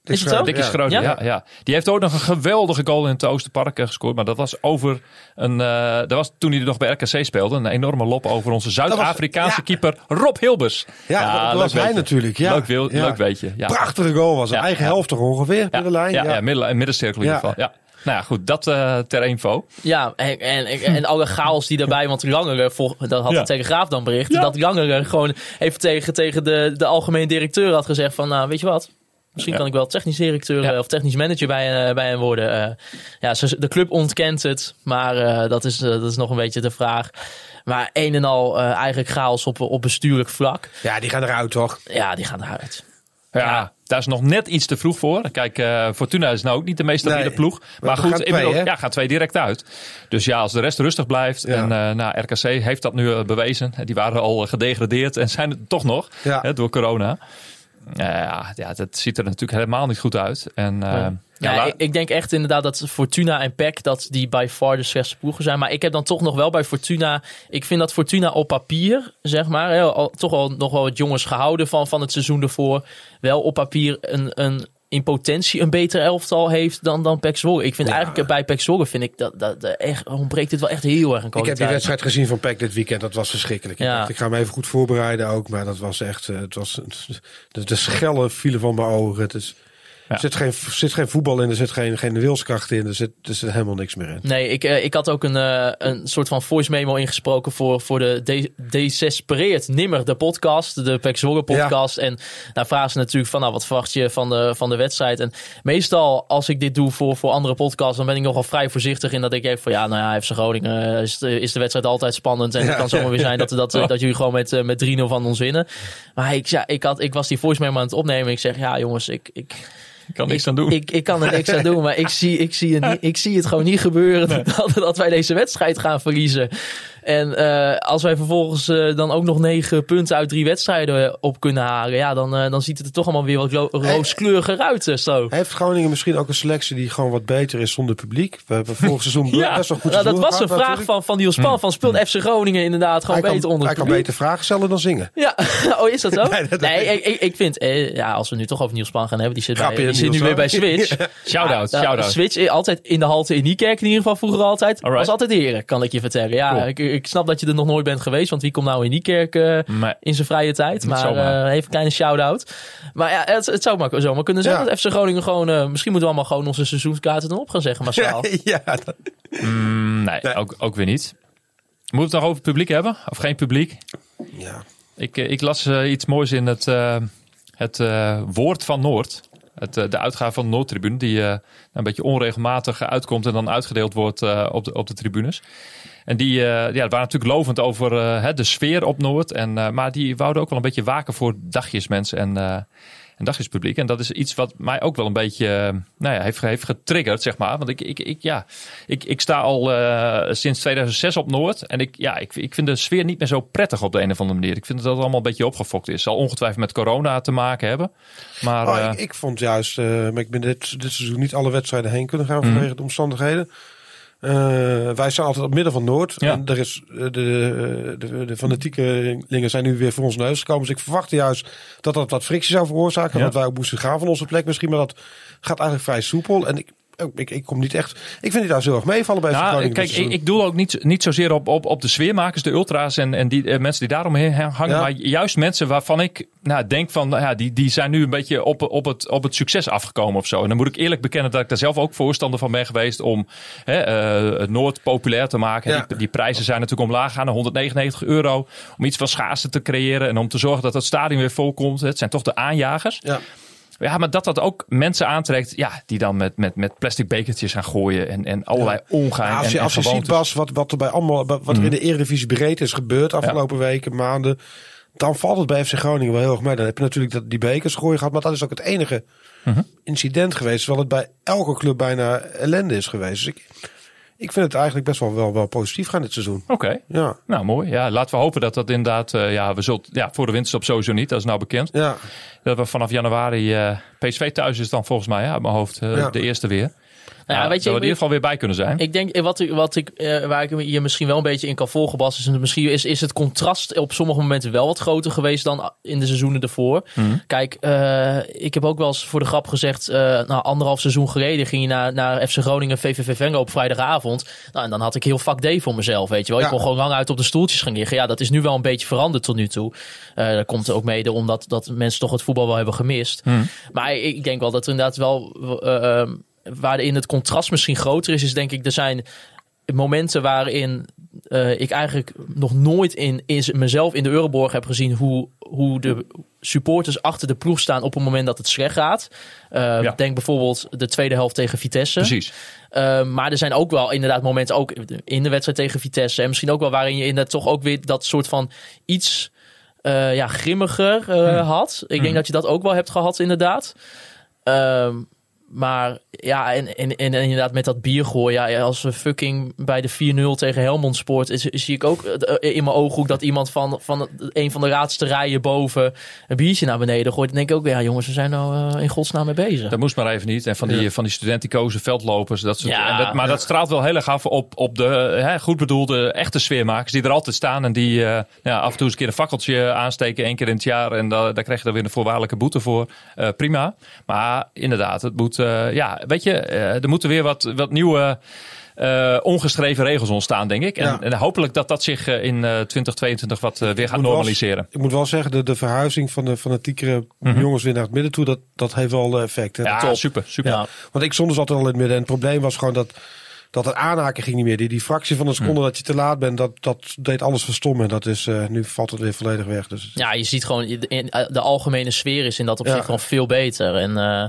Is het zo? Ja. Ja, Die heeft ook nog een geweldige goal in het Oosterpark eh, gescoord. Maar dat was over een. eh, dat was toen hij nog bij RKC speelde. Een enorme lop over onze Zuid-Afrikaanse ja. keeper Rob Hilbers. Ja, dat was hij natuurlijk. Ja. Leuk, wil, Ja. leuk weetje. Prachtige goal was. Een Ja, eigen ja. helft toch ongeveer, Ja, middenlijn. ja, Ja, ja. midden, middencirkel in Ja. ieder geval. Ja. Nou ja, goed, dat eh, ter info. Ja, en, en, en alle chaos die daarbij, want Langeler, vol- dat had Ja. de Telegraaf dan bericht, Ja. dat Langeler gewoon even tegen, tegen de, de algemeen directeur had gezegd van, nou, weet je wat? Misschien Ja. kan ik wel technisch directeur Ja. eh, of technisch manager bij, eh, bij hen worden. Eh, ja, de club ontkent het, maar eh, dat, is, dat is nog een beetje de vraag. Maar een en al eh, eigenlijk chaos op, op bestuurlijk vlak. Ja, die gaan eruit toch? Ja, die gaan eruit. Ja, Ja. daar is nog net iets te vroeg voor. Kijk, eh, Fortuna is nou ook niet de meest stabiele Nee. ploeg. Maar goed, gaan twee, inmiddels ja, gaan twee direct uit. Dus ja, als de rest rustig blijft. Ja. En eh nou, RKC heeft dat nu bewezen. Die waren al gedegradeerd en zijn het toch nog. Ja. Hè, door corona. Ja, ja, dat ziet er natuurlijk helemaal niet goed uit. En, eh, Ja, ja, ik, ik denk echt inderdaad dat Fortuna en PEC dat die by far de slechtste ploegen zijn. Maar ik heb dan toch nog wel bij Fortuna. Ik vind dat Fortuna op papier, zeg maar, hè, al, toch al nog wel wat jongens gehouden van, van het seizoen ervoor. Wel op papier een, een in potentie een beter elftal heeft dan, dan Zwolle. Ik vind Ja. eigenlijk bij PEC Zwolle vind ik dat, dat, dat echt ontbreekt het wel echt heel erg aan Ik heb die wedstrijd gezien van PEC dit weekend. Dat was verschrikkelijk. Ik, Ja. dacht, ik ga me even goed voorbereiden ook. Maar dat was echt... eh, Het was, de, de schellen vielen van mijn ogen. Het is, Ja. Er zit geen, zit geen voetbal in. Er zit geen, geen wilskracht in. Er zit, er zit helemaal niks meer in. Nee, ik, eh, ik had ook een, eh, een soort van voice memo ingesproken voor, voor de De- Desespereerd Nimmer, de podcast, de Pek Zwolle podcast. En daar vragen ze natuurlijk van, nou, wat verwacht je van de, van de wedstrijd? En meestal als ik dit doe voor, voor andere podcasts, dan ben ik nogal vrij voorzichtig in dat ik even van, ja, nou ja, FC Groningen eh, is de, is de wedstrijd altijd spannend. En het kan zomaar weer zijn dat, dat, dat jullie gewoon met, met 3-0 van ons winnen. Maar ik, ja, ik, had, ik was die voice memo aan het opnemen. Ik zeg, ja jongens, ik... ik ik kan niks ik, aan doen. Ik, ik kan er niks aan doen, maar ik zie, ik zie, het, niet, ik zie het gewoon niet gebeuren dat, dat wij deze wedstrijd gaan verliezen. En eh, als wij vervolgens eh, dan ook nog negen punten uit drie wedstrijden op kunnen halen, ja, dan, eh, dan ziet het er toch allemaal weer wat ro- rooskleuriger uit. eh, zo. Heeft Groningen misschien ook een selectie die gewoon wat beter is zonder publiek? We hebben vorig seizoen Ja, best wel goed nou, dat was een vraag natuurlijk. van, van Niels Pan. Van speelt FC Groningen inderdaad gewoon Hij beter kan, onder hij het kan publiek? beter vragen stellen dan zingen. Ja, oh is dat zo? Nee, dat- nee, ik, ik, ik vind, eh, ja, als we nu toch over Niels Pan gaan hebben, die zit, bij, die zit nu weer bij. Switch. Shout-out, Ja, shout-out. Switch eh, altijd in de halte in Niekerk in ieder geval vroeger altijd. Alright. Was altijd heren, kan ik je vertellen. Ja, Cool. ik, ik snap dat je er nog nooit bent geweest, want wie komt nou in Niekerk eh Maar in zijn vrije tijd? Maar eh, even een kleine shout-out. Maar ja, het, het zou maar zomaar kunnen zijn Ja. dat FC Groningen gewoon... eh, misschien moeten we allemaal gewoon onze seizoenskaarten dan op gaan zeggen massaal. ja, dat- Mm, nee, Nee. Ook, ook weer niet. Moeten we het nog over publiek hebben? Of geen publiek? ja. Ik, eh, ik las eh, iets moois in het, eh, het eh, Woord van Noord. Het, eh, de uitgave van de Noordtribune. Die eh, een beetje onregelmatig uitkomt en dan uitgedeeld wordt eh, op, de, op de tribunes. En die eh, ja, waren natuurlijk lovend over eh, hè, de sfeer op Noord. En, eh, maar die wouden ook wel een beetje waken voor dagjesmensen en, en dagjespubliek. En dat is iets wat mij ook wel een beetje nou ja, heeft, heeft getriggerd, zeg maar. Want ik, ik, ik, ja, ik, ik sta al sinds 2006 op Noord. En ik, ja, ik, ik vind de sfeer niet meer zo prettig op de een of andere manier. Ik vind dat het allemaal een beetje opgefokt is. Zal ongetwijfeld met corona te maken hebben. Maar Oh, ik, ik vond juist, eh, maar ik ben dit, dit seizoen niet alle wedstrijden heen kunnen gaan Mhm. vanwege de omstandigheden. Eh, wij staan altijd op het midden van Noord. Ja. En er is, eh, de, de, de, fanatiekelingen zijn nu weer voor ons neus gekomen. Dus ik verwachtte juist dat dat wat frictie zou veroorzaken. Ja. dat wij ook moesten gaan van onze plek misschien. Maar dat gaat eigenlijk vrij soepel. En ik, ik, ik kom niet echt... Ik vind die daar zo erg meevallen bij Nou, kijk, ik, ik doe ook niet, niet zozeer op, op, op de sfeermakers, de ultra's en, en die eh, mensen die daaromheen hangen. Ja. Maar juist mensen waarvan ik nou, denk van, nou ja, die, die zijn nu een beetje op, op, het, op het succes afgekomen of zo. En dan moet ik eerlijk bekennen dat ik daar zelf ook voorstander van ben geweest om hè, eh, het Noord populair te maken. Ja. Die, die prijzen zijn natuurlijk omlaag gegaan naar 199 euro. Om iets van schaarste te creëren en om te zorgen dat het stadion weer vol komt. Het zijn toch de aanjagers. Ja. Ja, maar dat dat ook mensen aantrekt, ja, die dan met, met, met plastic bekertjes gaan gooien en, en allerlei ongein. Ja, als je, en als je ziet. Bas, wat, wat er bij allemaal, wat er in de Eredivisie breed is gebeurd afgelopen weken, maanden. dan valt het bij FC Groningen wel heel erg mee. Dan heb je natuurlijk dat, die bekers gooien gehad. Maar dat is ook het enige Mhm. incident geweest. Terwijl het bij elke club bijna ellende is geweest. Dus ik, ik vind het eigenlijk best wel, wel, wel positief gaan dit seizoen. Oké. Ja, Nou, mooi. Ja, laten we hopen dat dat inderdaad... eh, ja, we zullen, ja, voor de winterstop sowieso niet. Dat is nou bekend. ja. Dat we vanaf januari... eh, PSV thuis is dan volgens mij, ja, uit mijn hoofd, eh, Ja. de eerste weer. Nou, Ja, weet je, we in ieder geval weer bij kunnen zijn. Ik denk, eh, wat ik, wat ik, eh, waar ik je misschien wel een beetje in kan volgen, Bas, is misschien is, is het contrast op sommige momenten wel wat groter geweest dan in de seizoenen ervoor. Mhm. Kijk, eh, ik heb ook wel eens voor de grap gezegd, eh nou, anderhalf seizoen geleden ging je naar, naar FC Groningen VVV Venlo op vrijdagavond. Nou, en dan had ik heel vak D voor mezelf, weet je wel. Ik kon gewoon lang uit op de stoeltjes gaan liggen. Ja, dat is nu wel een beetje veranderd tot nu toe. Eh dat komt ook mede omdat dat mensen toch het voetbal wel hebben gemist. Maar ik denk wel dat er inderdaad wel, eh, eh, waarin het contrast misschien groter is, is denk ik, er zijn momenten waarin eh, ik eigenlijk nog nooit in, mezelf in de Euroborg heb gezien hoe, hoe de supporters achter de ploeg staan op het moment dat het slecht gaat. Eh, Ja. Denk bijvoorbeeld de tweede helft tegen Vitesse. Precies. Uh, maar er zijn ook wel inderdaad momenten, ook in de wedstrijd tegen Vitesse. En misschien ook wel waarin je inderdaad toch ook weer dat soort van iets uh, ja, grimmiger uh, had. Ik denk dat je dat ook wel hebt gehad, inderdaad. Ehm, maar ja, en, en, en, inderdaad met dat bier gooien. Ja, als we fucking bij de 4-0 tegen Helmond Sport... Is, zie ik ook eh, in mijn ooghoek dat iemand van, van een van de raadste rijen boven... een biertje naar beneden gooit. Dan denk ik ook, ja jongens, we zijn nou uh, in godsnaam mee bezig. Dat moest maar even niet. En van die, ja. van die studenticoze veldlopers. Dat soort, Ja, en dat, maar ja. dat straalt wel heel erg af op, op de hè, goed bedoelde echte sfeermakers. Die er altijd staan en die uh, ja, af en toe eens een keer een fakkeltje aansteken. één keer in het jaar. En da, daar krijg je dan weer een voorwaardelijke boete voor. Uh, prima. Maar inderdaad, het moet... Uh, ja, weet je, er moeten weer wat, wat nieuwe... Uh, ongeschreven regels ontstaan, denk ik. En, Ja. en hopelijk dat dat zich uh, in uh, 2022 wat weer gaat wel- normaliseren. Ik moet wel zeggen, de, de verhuizing van de fanatiekere jongens weer naar het midden toe, dat, dat heeft wel effect. Hè? Ja, Top. super, super. Ja. Want ik stond dus altijd al in het midden. En het probleem was gewoon dat, dat het aanhaken ging niet meer. Die, die fractie van een Mhm. seconde dat je te laat bent, dat, dat deed alles verstommen. En dat is, eh, nu valt het weer volledig weg. Dus Ja, je ziet gewoon, de algemene sfeer is in dat opzicht Ja. gewoon veel beter. En eh,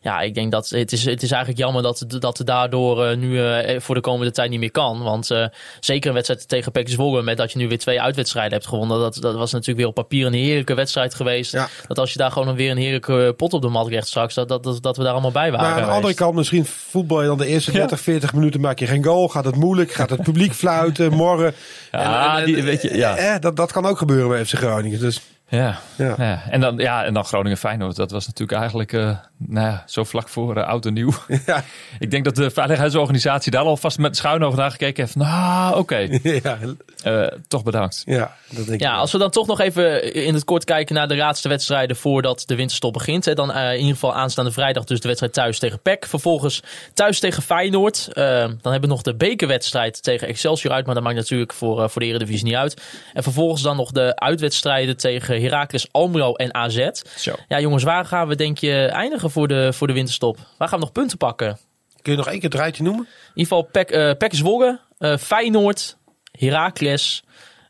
ja, ik denk dat het is, het is eigenlijk jammer dat, dat het daardoor eh, nu eh, voor de komende tijd niet meer kan. Want eh, zeker een wedstrijd tegen PEC Zwolle, met dat je nu weer twee uitwedstrijden hebt gewonnen. Dat, dat was natuurlijk weer op papier een heerlijke wedstrijd geweest. Ja. Dat als je daar gewoon weer een heerlijke pot op de mat krijgt straks, dat, dat, dat, dat we daar allemaal bij waren. maar aan de andere kant, misschien voetbal je dan de eerste 30, 40 minuten maak je geen goal. Gaat het moeilijk? Gaat het publiek fluiten, morren? Ja, die- weet je, ja. eh, dat, dat kan ook gebeuren bij FC Groningen. Dus Ja. ja. Ja. En, dan, ja, en dan Groningen-Feyenoord. Dat was natuurlijk eigenlijk eh, nou ja, zo vlak voor eh, oud en nieuw. Ja. Ik denk dat de veiligheidsorganisatie daar alvast met schuin over naar gekeken heeft. Nou, oké. ja, Eh, toch bedankt. ja, dat denk ik. Ja, wel. als we dan toch nog even in het kort kijken naar de laatste wedstrijden voordat de winterstop begint. Hè, dan eh, in ieder geval aanstaande vrijdag dus de wedstrijd thuis tegen PEC. Vervolgens thuis tegen Feyenoord. Dan hebben we nog de bekerwedstrijd tegen Excelsior uit. Maar dat maakt natuurlijk voor, eh, voor de Eredivisie niet uit. En vervolgens dan nog de uitwedstrijden tegen Heracles Almelo en AZ. Zo. Ja jongens, waar gaan we denk je eindigen voor de, voor de winterstop? Waar gaan we nog punten pakken? Kun je nog één keer het rijtje noemen? In ieder geval PEC, eh PEC Zwolle, eh, Feyenoord, Heracles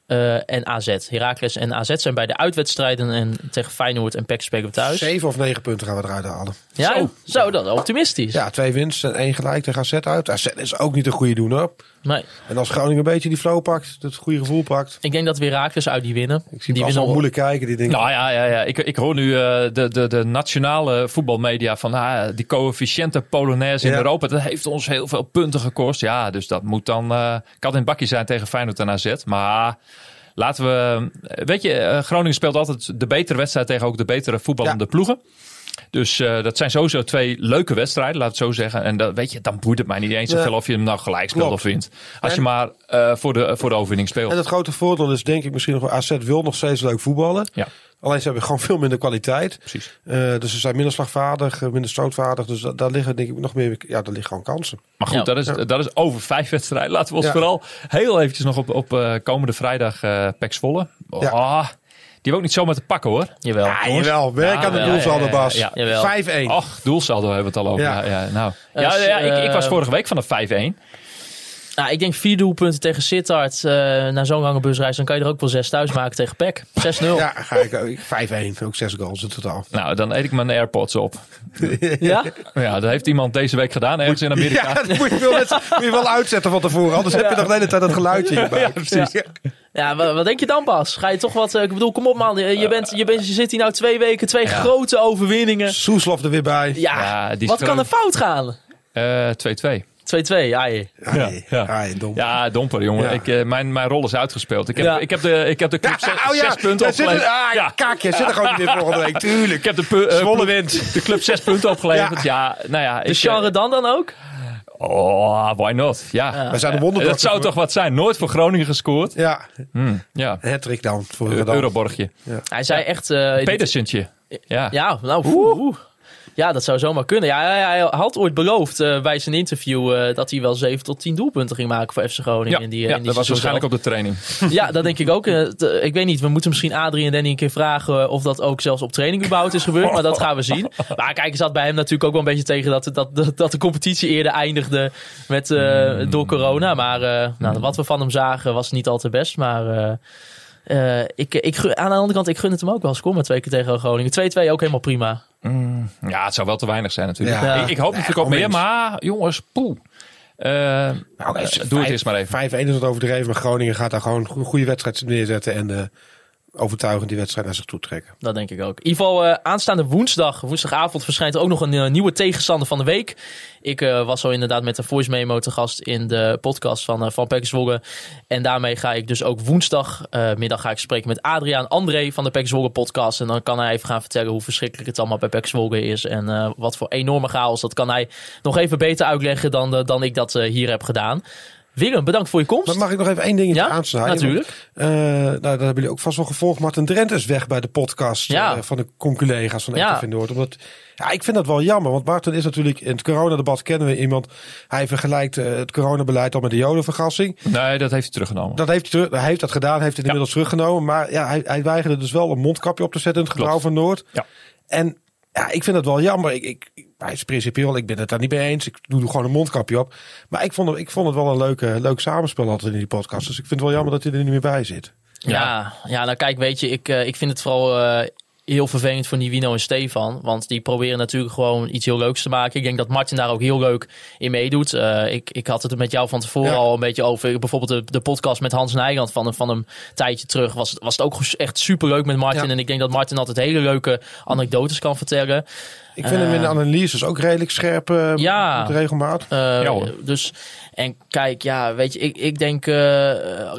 eh, en AZ. Heracles en AZ zijn bij de uitwedstrijden en tegen Feyenoord en PEC spelen we thuis. Zeven of negen punten gaan we eruit halen. Ja, Zo. zo, dat is optimistisch. Ja, twee winst en één gelijk tegen AZ uit. AZ is ook niet een goede doener. Nee, En als Groningen een beetje die flow pakt, het goede gevoel pakt. ik denk dat we Heracles uit die winnen. Ik zie die het al winnen moeilijk kijken. Die denken, Nou ja, ja, ja. Ik, ik hoor nu eh, de, de, de nationale voetbalmedia van ah, die coëfficiënte Polonaise in Ja. Europa. Dat heeft ons heel veel punten gekost. Ja, dus dat moet dan eh kan in bakje zijn tegen Feyenoord en AZ. Maar laten we... Weet je, eh, Groningen speelt altijd de betere wedstrijd tegen ook de betere voetballende ploegen. Dus eh, dat zijn sowieso twee leuke wedstrijden, laat het zo zeggen. En dat, weet je, dan boeit het mij niet eens zoveel of je hem nou gelijk speelt Klopt. of wint. Als je maar eh, voor, de, voor de overwinning speelt. En het grote voordeel is denk ik misschien nog wel AZ wil nog steeds leuk voetballen. Ja, Alleen ze hebben gewoon veel minder kwaliteit. precies. Eh, dus ze zijn minder slagvaardig, minder stootvaardig. Dus da- daar liggen denk ik nog meer, ja, daar liggen gewoon kansen. Maar goed, Ja. dat, is, dat is over vijf wedstrijden. Laten we ons Ja. vooral heel eventjes nog op, op eh, komende vrijdag eh Pek Zwolle. Oh, Die hebben ook niet zomaar te pakken hoor. Jawel. Ja, jawel. Werk Ja, aan de doelsaldo, ja, ja, Bas. ja. Jawel. 5-1. Och, doelsaldo hebben we het al over. Ja. Ja. Ja, nou. Ja, ja, ik, ik was eh, vorige week van de 5-1. Nou, ik denk vier doelpunten tegen Sittard. eh na zo'n lange busreis, dan kan je er ook wel zes thuis maken tegen PEC. 6-0. Ja, ga ik ook. 5-1. Ook zes goals in totaal. Nou, dan eet ik mijn AirPods op. Ja? Ja, dat heeft iemand deze week gedaan ergens in Amerika. Ja, dat moet je, wel net, moet je wel uitzetten van tevoren. Anders heb je nog de hele tijd dat geluidje in je buik. Ja, precies. Ja, wa- wat, denk je dan, Bas? Ga je toch wat... eh, ik bedoel, kom op man. Je, bent, je, bent, je zit hier nou twee weken, twee grote overwinningen. Soeslof er weer bij. Ja, Ja, die is wat kan er fout gaan? 2-2, Eh, 2-2. ja. je. Ai, ja. ai, dom. Ja, domper, jongen. Ja. Ik, eh, mijn, mijn rol is uitgespeeld. Ik heb, Ja. ik heb, de, ik heb de club zes, oh ja, zes punten zit er- opgeleverd. ah, ja. Kaakje, zit er gewoon niet in volgende week. Tuurlijk. Ik heb de, pu- eh, wint. de club zes punten opgeleverd. Ja, nou ja. De ik, Jean eh, Redan dan ook? Oh, why not? Ja. We zijn de wonderdokter. Dat zou toch wat zijn? Nooit voor Groningen gescoord. Ja, Hm, ja. hattrick dan. Voor. Euroborgje. Hij zei echt... eh, dit- Pedersentje. Ja. Ja, nou, oeh. oeh. Ja, dat zou zomaar kunnen. Ja, hij, hij had ooit beloofd eh, bij zijn interview eh, dat hij wel 7 tot 10 doelpunten ging maken voor FC Groningen. Ja, in die, ja, in die dat was waarschijnlijk op de training. Ja, dat denk ik ook. Eh, ik weet niet, we moeten misschien Adrie en Danny een keer vragen of dat ook zelfs op training überhaupt is gebeurd. Maar dat gaan we zien. Maar kijk, zat bij hem natuurlijk ook wel een beetje tegen dat, dat, dat, dat de competitie eerder eindigde met, eh, door corona. Maar nou, wat we van hem zagen was niet al te best. Maar ik, ik, aan de andere kant, ik gun het hem ook wel. Score maar twee keer tegen Groningen. 2-2 ook helemaal prima. Ja, het zou wel te weinig zijn natuurlijk. Ja. Ik, ik hoop natuurlijk ook meer, maar jongens, poeh. Eh, Nou, eh, doe het eerst maar even. 5-1 is het overdreven, maar Groningen gaat daar gewoon een goede wedstrijd neerzetten en eh, overtuigend die wedstrijd naar zich toe trekken. Dat denk ik ook. In ieder geval, eh, aanstaande woensdag, woensdagavond, verschijnt er ook nog een eh, nieuwe tegenstander van de week. Ik eh, was zo inderdaad met een voice memo te gast in de podcast van, van Zwolle. En daarmee ga ik dus ook woensdagmiddag middag ga ik spreken met Adriaan André van de Zwolle podcast. En dan kan hij even gaan vertellen hoe verschrikkelijk het allemaal bij Zwolle is. En wat voor enorme chaos. Dat kan hij nog even beter uitleggen dan, dan ik dat hier heb gedaan. Willem, bedankt voor je komst. Maar mag ik nog even één dingetje Ja, aansnijden? natuurlijk. Want, eh, nou, dat hebben jullie ook vast wel gevolgd. Martin Drent is weg bij de podcast Ja. eh, van de conculega's van Ja. RTV Noord. Omdat, ja, ik vind dat wel jammer. Want Martin is natuurlijk, in het coronadebat kennen we iemand. Hij vergelijkt eh, het coronabeleid al met de jodenvergassing. Nee, dat heeft hij teruggenomen. Dat heeft hij, terug, hij heeft dat gedaan, heeft het inmiddels teruggenomen. Maar ja, hij, hij weigerde dus wel een mondkapje op te zetten in het gebouw van Noord. Ja. En ja, ik vind dat wel jammer. Ik, ik, hij is principieel, ik ben het daar niet mee eens. Ik doe er gewoon een mondkapje op. Maar ik vond, het- ik vond het wel een leuke, leuk samenspel altijd in die podcast. Dus ik vind het wel jammer dat hij er niet meer bij zit. Ja, ja, nou kijk, weet je, ik, eh, ik vind het vooral eh, heel vervelend voor Nivino en Stefan. Want die proberen natuurlijk gewoon iets heel leuks te maken. Ik denk dat Martin daar ook heel leuk in meedoet. Eh, ik, ik had het met jou van tevoren Ja. al een beetje over. Bijvoorbeeld de, de podcast met Hans Nijland van, een- van een tijdje terug. Was, was het ook echt super leuk met Martin. Ja. En ik denk dat Martin altijd hele leuke anekdotes kan vertellen. Ik vind hem in de analyses ook redelijk scherp eh, Ja. regelmaat. Eh, Ja, hoor. dus, en kijk, ja, weet je, ik, ik denk, eh,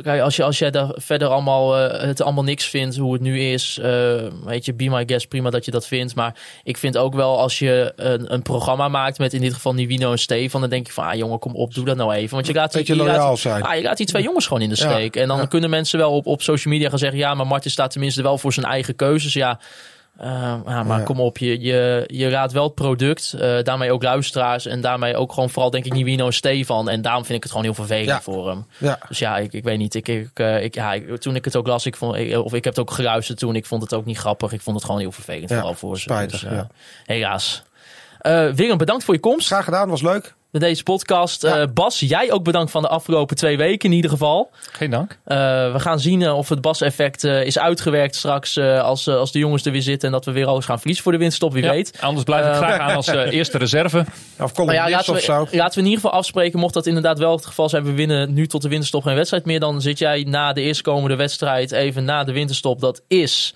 kijk, als, je, als jij daar verder allemaal, eh, het allemaal niks vindt hoe het nu is, eh, weet je, be my guest, prima dat je dat vindt. Maar ik vind ook wel als je een, een programma maakt met in dit geval Nivino en Stefan, dan denk je van, ah jongen, kom op, doe dat nou even. Want je laat, die- Beetje je laat- loyaal zijn. Ah, je laat die twee jongens gewoon in de Ja, steek. En dan ja. kunnen mensen wel op, op social media gaan zeggen, ja, maar Martin staat tenminste wel voor zijn eigen keuzes. Ja, eh, ja, maar Ja. kom op, je, je, je raadt wel het product, eh, daarmee ook luisteraars en daarmee ook gewoon vooral denk ik Nivino en Stefan. En daarom vind ik het gewoon heel vervelend Ja. voor hem. Ja. Dus ja, ik, ik weet niet. Ik, ik, eh, ik, ja, ik- toen ik het ook las, ik vond, ik- of ik heb het ook geluisterd toen, ik vond het ook niet grappig. Ik vond het gewoon heel vervelend, Ja, vooral voor ze. Dus, eh, ja. Helaas. Eh Willem, bedankt voor je komst Graag gedaan, was leuk. Bij deze podcast. Ja. Eh, Bas, jij ook bedankt van de afgelopen twee weken in ieder geval. Geen dank. Eh, we gaan zien eh, of het Bas-effect eh, is uitgewerkt straks eh, als, als de jongens er weer zitten en dat we weer alles gaan verliezen voor de winststop, wie Ja, weet. Anders blijf ik graag aan als eh, eerste reserve. Of Maar ja, laten, of zo. we, laten we in ieder geval afspreken, mocht dat inderdaad wel het geval zijn, we winnen nu tot de winterstop geen wedstrijd meer, dan zit jij na de eerstkomende wedstrijd even na de winterstop. Dat is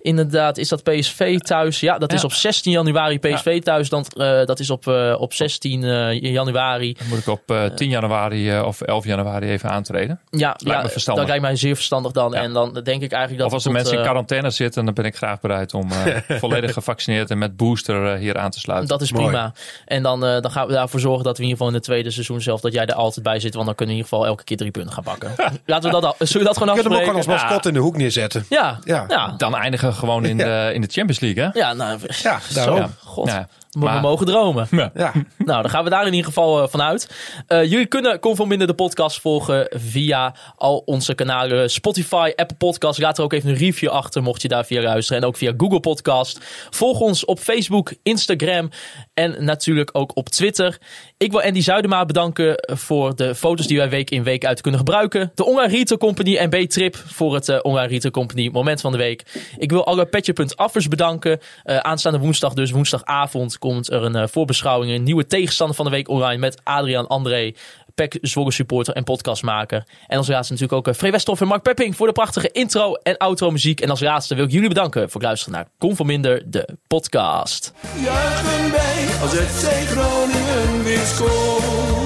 inderdaad, is dat PSV thuis? Ja, dat is op 16 januari PSV thuis. Dan, eh, dat is op, eh, op 16 eh, januari. Dan moet ik op eh, 10 januari of 11 januari even aantreden. Ja, ja verstandig. dat lijkt mij zeer verstandig dan. Ja. En dan denk ik eigenlijk dat... of als de tot, mensen in quarantaine zitten, dan ben ik graag bereid om eh, volledig gevaccineerd en met booster hier aan te sluiten. Dat is Mooi. prima. En dan, eh, dan gaan we daarvoor zorgen dat we in ieder geval in het tweede seizoen zelf, dat jij er altijd bij zit. Want dan kunnen we in ieder geval elke keer drie punten gaan pakken. Laten we dat, al- zullen we dat gewoon We kunnen hem ook afspreken? gewoon als mascotte in de hoek neerzetten. Ja, ja. Dan eindigen eindigen gewoon in, de, in de Champions League, hè? Ja, nou, Ja, zo. daarom. God, Ja, we maar- mogen dromen. Ja. Ja, Nou, dan gaan we daar in ieder geval uh, vanuit. Uh, jullie kunnen Conform Minder de podcast volgen via al onze kanalen Spotify, Apple Podcast. Laat er ook even een review achter mocht je daar via luisteren. En ook via Google Podcast. Volg ons op Facebook, Instagram en natuurlijk ook op Twitter. Ik wil Andy Zuidema bedanken voor de foto's die wij week in week uit kunnen gebruiken. De Online Retail Company en B-Trip voor het uh, Online Retail Company moment van de week. Ik wil alle Petje.affers bedanken. Uh, aanstaande woensdag, dus woensdagavond, komt er een uh, voorbeschouwing. Een nieuwe tegenstander van de week online met Adriaan André. PEC Zwolle supporter en podcastmaker. En als laatste natuurlijk ook uh, Free Westhoff en Mark Pepping voor de prachtige intro en outro muziek. En als laatste wil ik jullie bedanken voor het luisteren naar Conforminder, de podcast. Juichen wij als het Groningen weer.